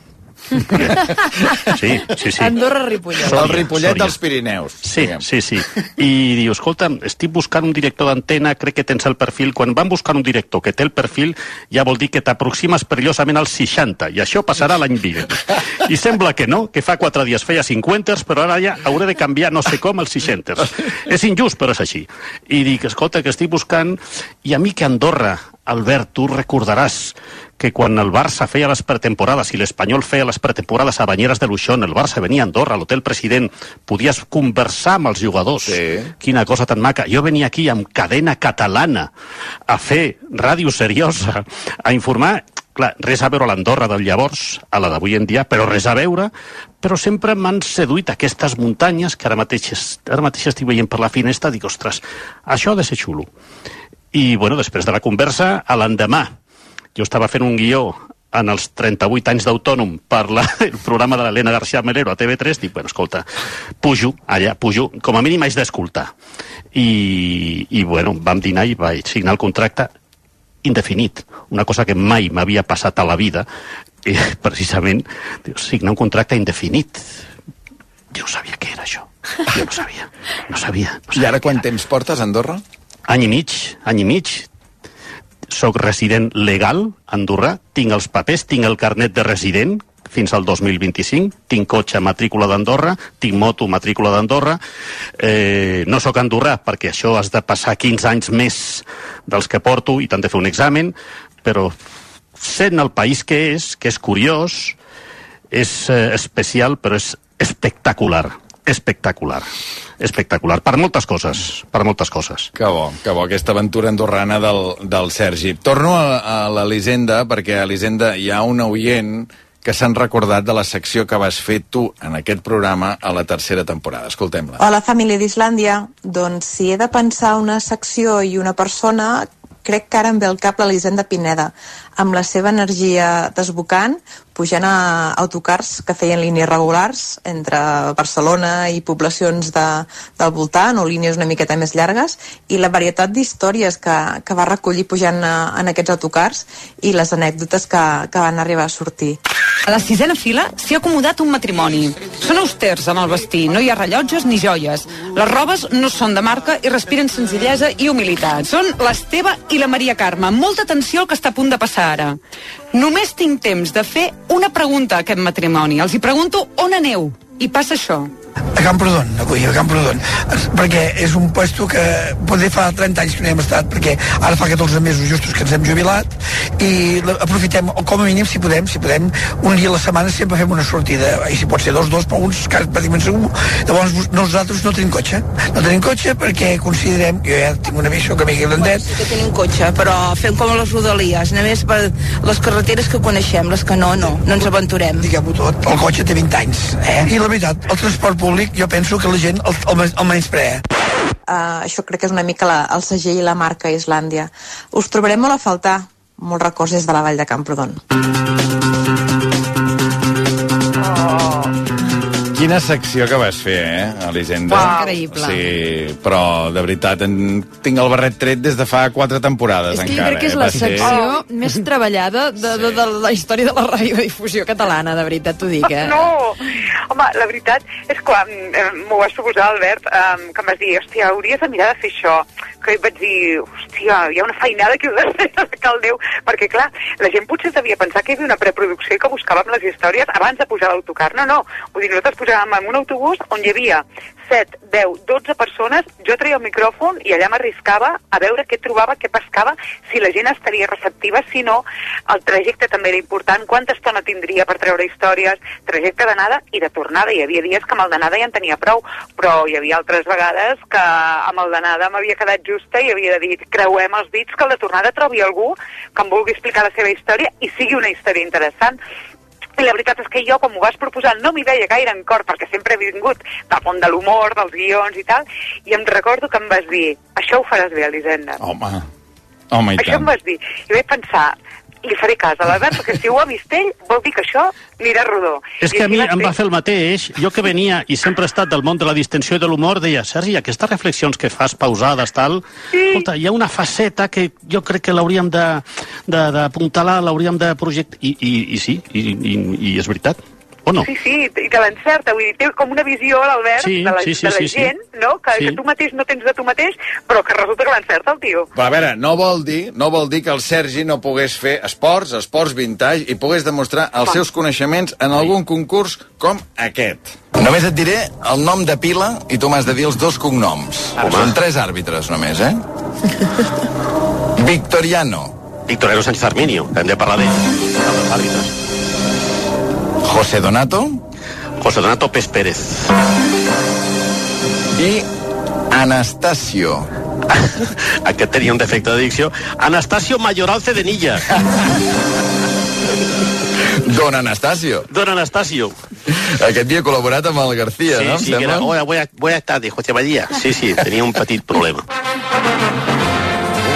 Sí, sí, sí. Andorra Ripollet. el Ripollet dels Pirineus. Sí, sí, sí. I diu, escolta, estic buscant un director d'antena, crec que tens el perfil. Quan van buscar un director que té el perfil, ja vol dir que t'aproximes perillosament als 60, i això passarà l'any vinent. I sembla que no, que fa quatre dies feia 50, però ara ja hauré de canviar no sé com els 60. És injust, però és així. I dic, escolta, que estic buscant... I a mi que Andorra, Albert, tu recordaràs que quan el Barça feia les pretemporades i l'Espanyol feia les pretemporades a Banyeres de Luixón, el Barça venia a Andorra, a l'Hotel President, podies conversar amb els jugadors. Sí. Quina cosa tan maca. Jo venia aquí amb cadena catalana a fer ràdio seriosa, a informar clar, res a veure a l'Andorra del llavors, a la d'avui en dia, però res a veure, però sempre m'han seduït aquestes muntanyes que ara mateix, ara mateix estic veient per la finestra, dic, ostres, això ha de ser xulo. I, bueno, després de la conversa, a l'endemà, jo estava fent un guió en els 38 anys d'autònom per la, *laughs* el programa de l'Helena García Melero a TV3, dic, bueno, escolta, pujo allà, pujo, com a mínim haig d'escoltar. I, I, bueno, vam dinar i vaig signar el contracte indefinit, una cosa que mai m'havia passat a la vida, i *laughs* precisament signar un contracte indefinit. Jo no sabia què era això. Jo no sabia. No sabia. No sabia I ara quant temps portes a Andorra? Any i mig, any i mig. Soc resident legal Andorra, tinc els papers, tinc el carnet de resident fins al 2025, tinc cotxe matrícula d'Andorra, tinc moto matrícula d'Andorra, eh, no sóc andorrà perquè això has de passar 15 anys més dels que porto i t'han de fer un examen, però sent el país que és, que és curiós, és eh, especial, però és espectacular, espectacular espectacular, per moltes coses, per moltes coses. Que bo, que bo, aquesta aventura andorrana del, del Sergi. Torno a, a l'Elisenda, perquè a l'Elisenda hi ha un oient que s'han recordat de la secció que vas fer tu en aquest programa a la tercera temporada. Escoltem-la. Hola, família d'Islàndia. Doncs si he de pensar una secció i una persona, crec que ara em ve al cap l'Elisenda Pineda, amb la seva energia desbocant, pujant a autocars que feien línies regulars entre Barcelona i poblacions de, del voltant o línies una miqueta més llargues i la varietat d'històries que, que va recollir pujant a, en aquests autocars i les anècdotes que, que van arribar a sortir. A la sisena fila s'hi ha acomodat un matrimoni. Són austers en el vestir, no hi ha rellotges ni joies. Les robes no són de marca i respiren senzillesa i humilitat. Són l'Esteve i la Maria Carme. Molta atenció al que està a punt de passar ara. Només tinc temps de fer una pregunta a aquest matrimoni. Els hi pregunto on aneu. I passa això. A Camprodon, avui, a Camprodon. Perquè és un puesto que potser fa 30 anys que no hi hem estat, perquè ara fa 14 mesos justos que ens hem jubilat i aprofitem, o com a mínim, si podem, si podem, un dia a la setmana sempre fem una sortida, i si pot ser dos, dos, però uns quasi pràcticament segur. Llavors nosaltres no tenim cotxe. No tenim cotxe perquè considerem, jo ja tinc una bici que m'he grandet, Sí que tenim cotxe, però fem com a les rodalies, només per les carreteres que coneixem, les que no, no, no ens aventurem. Diguem-ho tot, el cotxe té 20 anys, eh? I la veritat, el transport públic, jo penso que la gent el, el, el menysprea. Uh, això crec que és una mica la, el segell i la marca Islàndia. Us trobarem molt a faltar, molts records des de la vall de Camprodon. Quina secció que vas fer, eh, Elisenda? Uau. Increïble. Sí, però de veritat en... tinc el barret tret des de fa quatre temporades És que encara. crec que és eh? la Va ser- secció més treballada de, de, de la història de la radiodifusió catalana, de veritat t'ho dic, eh? *laughs* No, home, la veritat és quan eh, m'ho vas proposar, Albert, eh, que em vas dir, hòstia, hauries de mirar de fer això. Que vaig dir, hòstia, hi ha una feinada que *laughs* heu de cal Déu, perquè clar, la gent potser devia pensar que hi havia una preproducció i que buscàvem les històries abans de pujar a l'autocar. No, no, vull dir, nosaltres pujàvem en un autobús on hi havia 7, 10, 12 persones, jo treia el micròfon i allà m'arriscava a veure què trobava, què pescava, si la gent estaria receptiva, si no, el trajecte també era important, quanta estona tindria per treure històries, trajecte d'anada i de tornada. Hi havia dies que amb el d'anada ja en tenia prou, però hi havia altres vegades que amb el d'anada m'havia quedat justa i havia dir, creuem els dits que el de tornada trobi algú que em vulgui explicar la seva història i sigui una història interessant. I la veritat és que jo, quan m'ho vas proposar, no m'hi veia gaire en cor, perquè sempre he vingut del món de l'humor, dels guions i tal, i em recordo que em vas dir, això ho faràs bé, Elisenda. Home, home, i Això tant. em vas dir. I vaig pensar, li faré cas a l'Albert, perquè si ho ha vist ell, vol dir que això anirà rodó. És que a mi em va fer el mateix. Jo que venia i sempre he estat del món de la distensió i de l'humor, deia, Sergi, aquestes reflexions que fas pausades, tal, sí. escolta, hi ha una faceta que jo crec que l'hauríem de- de- d'apuntalar, l'hauríem de projectar... I, i, I sí, i, i, i és veritat. O no? Sí, sí, i te l'encerta, vull dir, té com una visió, l'Albert, Sí, de la, sí, sí, de la sí, sí. gent, no? Que, Sí. que tu mateix no tens de tu mateix, però que resulta que l'encerta el tio. Però a veure, no vol dir no vol dir que el Sergi no pogués fer esports, esports vintage, i pogués demostrar els seus coneixements en algun concurs com aquest. Només et diré el nom de pila i tu m'has de dir els dos cognoms. Home. Són tres àrbitres només, eh? *laughs* Victoriano. Victoriano Sánchez Arminio, hem de parlar d'ell. Els àrbitres. José Donato. José Donato Pes Pérez. I Anastasio. *laughs* Aquest tenia un defecte de dicció. Anastasio Mayoral Cedenilla. *laughs* Don Anastasio. Don Anastasio. Aquest dia ha col·laborat amb el García, sí, no? em Sí, que sembla? era, hola, buenas, buenas tardes, José María. Sí, sí, tenia un petit problema.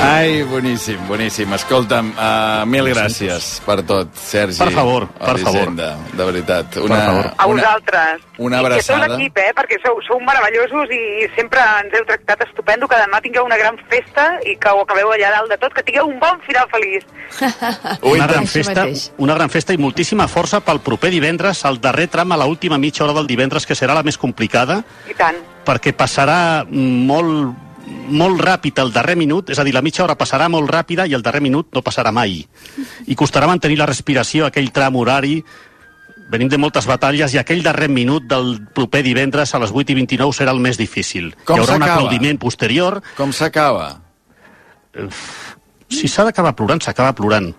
Ai, boníssim, boníssim. Escolta'm, uh, mil gràcies per tot, Sergi. Per favor, per Elisenda, De veritat. Una, favor. A vosaltres. una I a tot abraçada. l'equip, eh? Perquè sou, sou meravellosos i sempre ens heu tractat estupendo, que demà tingueu una gran festa i que ho acabeu allà dalt de tot, que tingueu un bon final feliç. *laughs* Una gran, festa, una gran festa i moltíssima força pel proper divendres, el darrer tram a l'última mitja hora del divendres, que serà la més complicada, I tant. perquè passarà molt molt ràpid el darrer minut, és a dir, la mitja hora passarà molt ràpida i el darrer minut no passarà mai. I costarà mantenir la respiració, aquell tram horari, venim de moltes batalles i aquell darrer minut del proper divendres a les 8 i 29 serà el més difícil. Com Hi haurà un aplaudiment posterior. Com s'acaba? Si s'ha d'acabar plorant, s'acaba plorant.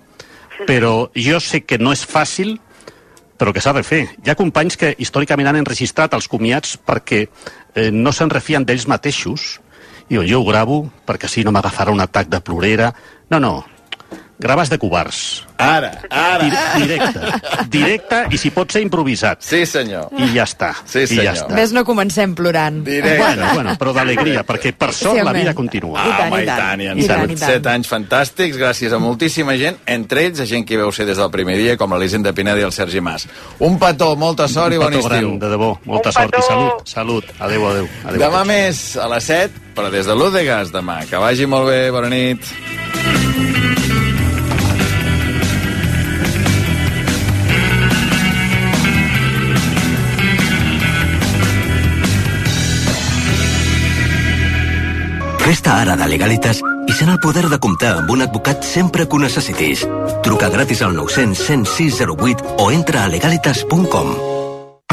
Però jo sé que no és fàcil, però que s'ha de fer. Hi ha companys que històricament han enregistrat els comiats perquè eh, no se'n refien d'ells mateixos. I jo ho gravo perquè així no m'agafarà un atac de plorera. No, no, graves de covards. Ara, ara. Di directe, directe i si pot ser improvisat. Sí, senyor. I ja està. Sí, I senyor. ja està. Ves, no comencem plorant. Bueno, bueno, però d'alegria, perquè per sort Sí, la vida continua. I tant, home, i tant. i tant, i I tant, i tant. set anys fantàstics, gràcies a moltíssima gent, entre ells a gent que hi veu ser des del primer dia, com l'Elisenda Pineda i el Sergi Mas. Un petó, molta sort i Un bon petó estiu. gran, de debò. Molta Un sort i petó. salut. Salut. Adéu, adéu. adéu Demà més a les 7, però des de l'U de Gas demà. Que vagi molt bé, bona nit. Resta ara de Legalitas i sent el poder de comptar amb un advocat sempre que ho necessitis. Truca gratis al 900 106 08 o entra a legalitas.com.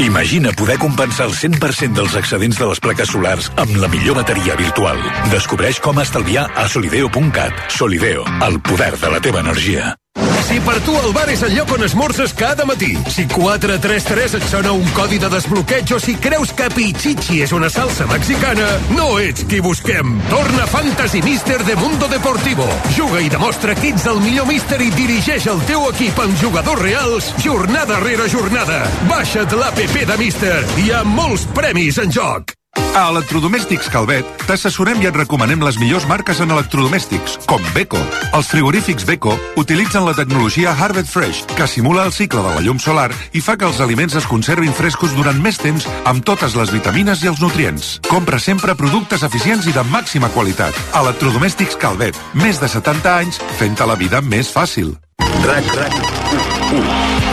Imagina poder compensar el 100% dels excedents de les plaques solars amb la millor bateria virtual. Descobreix com estalviar a solideo.cat. Solideo, el poder de la teva energia. Si per tu el bar és el lloc on esmorzes cada matí, si 433 et sona un codi de desbloqueig o si creus que Pichichi és una salsa mexicana, no ets qui busquem. Torna Fantasy Mister de Mundo Deportivo. Juga i demostra que ets el millor míster i dirigeix el teu equip amb jugadors reals jornada rere jornada. Baixa't l'APP de Mister. Hi ha molts premis en joc. A Electrodomèstics Calvet t'assessorem i et recomanem les millors marques en electrodomèstics, com Beko. Els frigorífics Beko utilitzen la tecnologia Harvest Fresh, que simula el cicle de la llum solar i fa que els aliments es conservin frescos durant més temps amb totes les vitamines i els nutrients. Compra sempre productes eficients i de màxima qualitat. Electrodomèstics Calvet, més de 70 anys fent-te la vida més fàcil. RAC, RAC,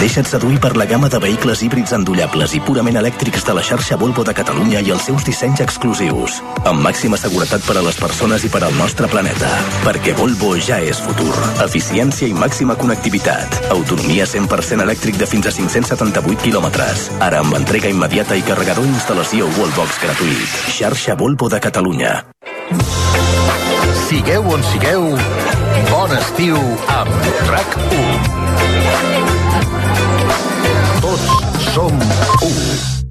Deixa't seduir per la gamma de vehicles híbrids endollables i purament elèctrics de la xarxa Volvo de Catalunya i els seus dissenys exclusius. Amb màxima seguretat per a les persones i per al nostre planeta. Perquè Volvo ja és futur. Eficiència i màxima connectivitat. Autonomia 100% elèctric de fins a 578 quilòmetres. Ara amb entrega immediata i carregador instal·lació Wallbox gratuït. Xarxa Volvo de Catalunya. Sigueu on sigueu, bon estiu amb RAC1. Tots som un.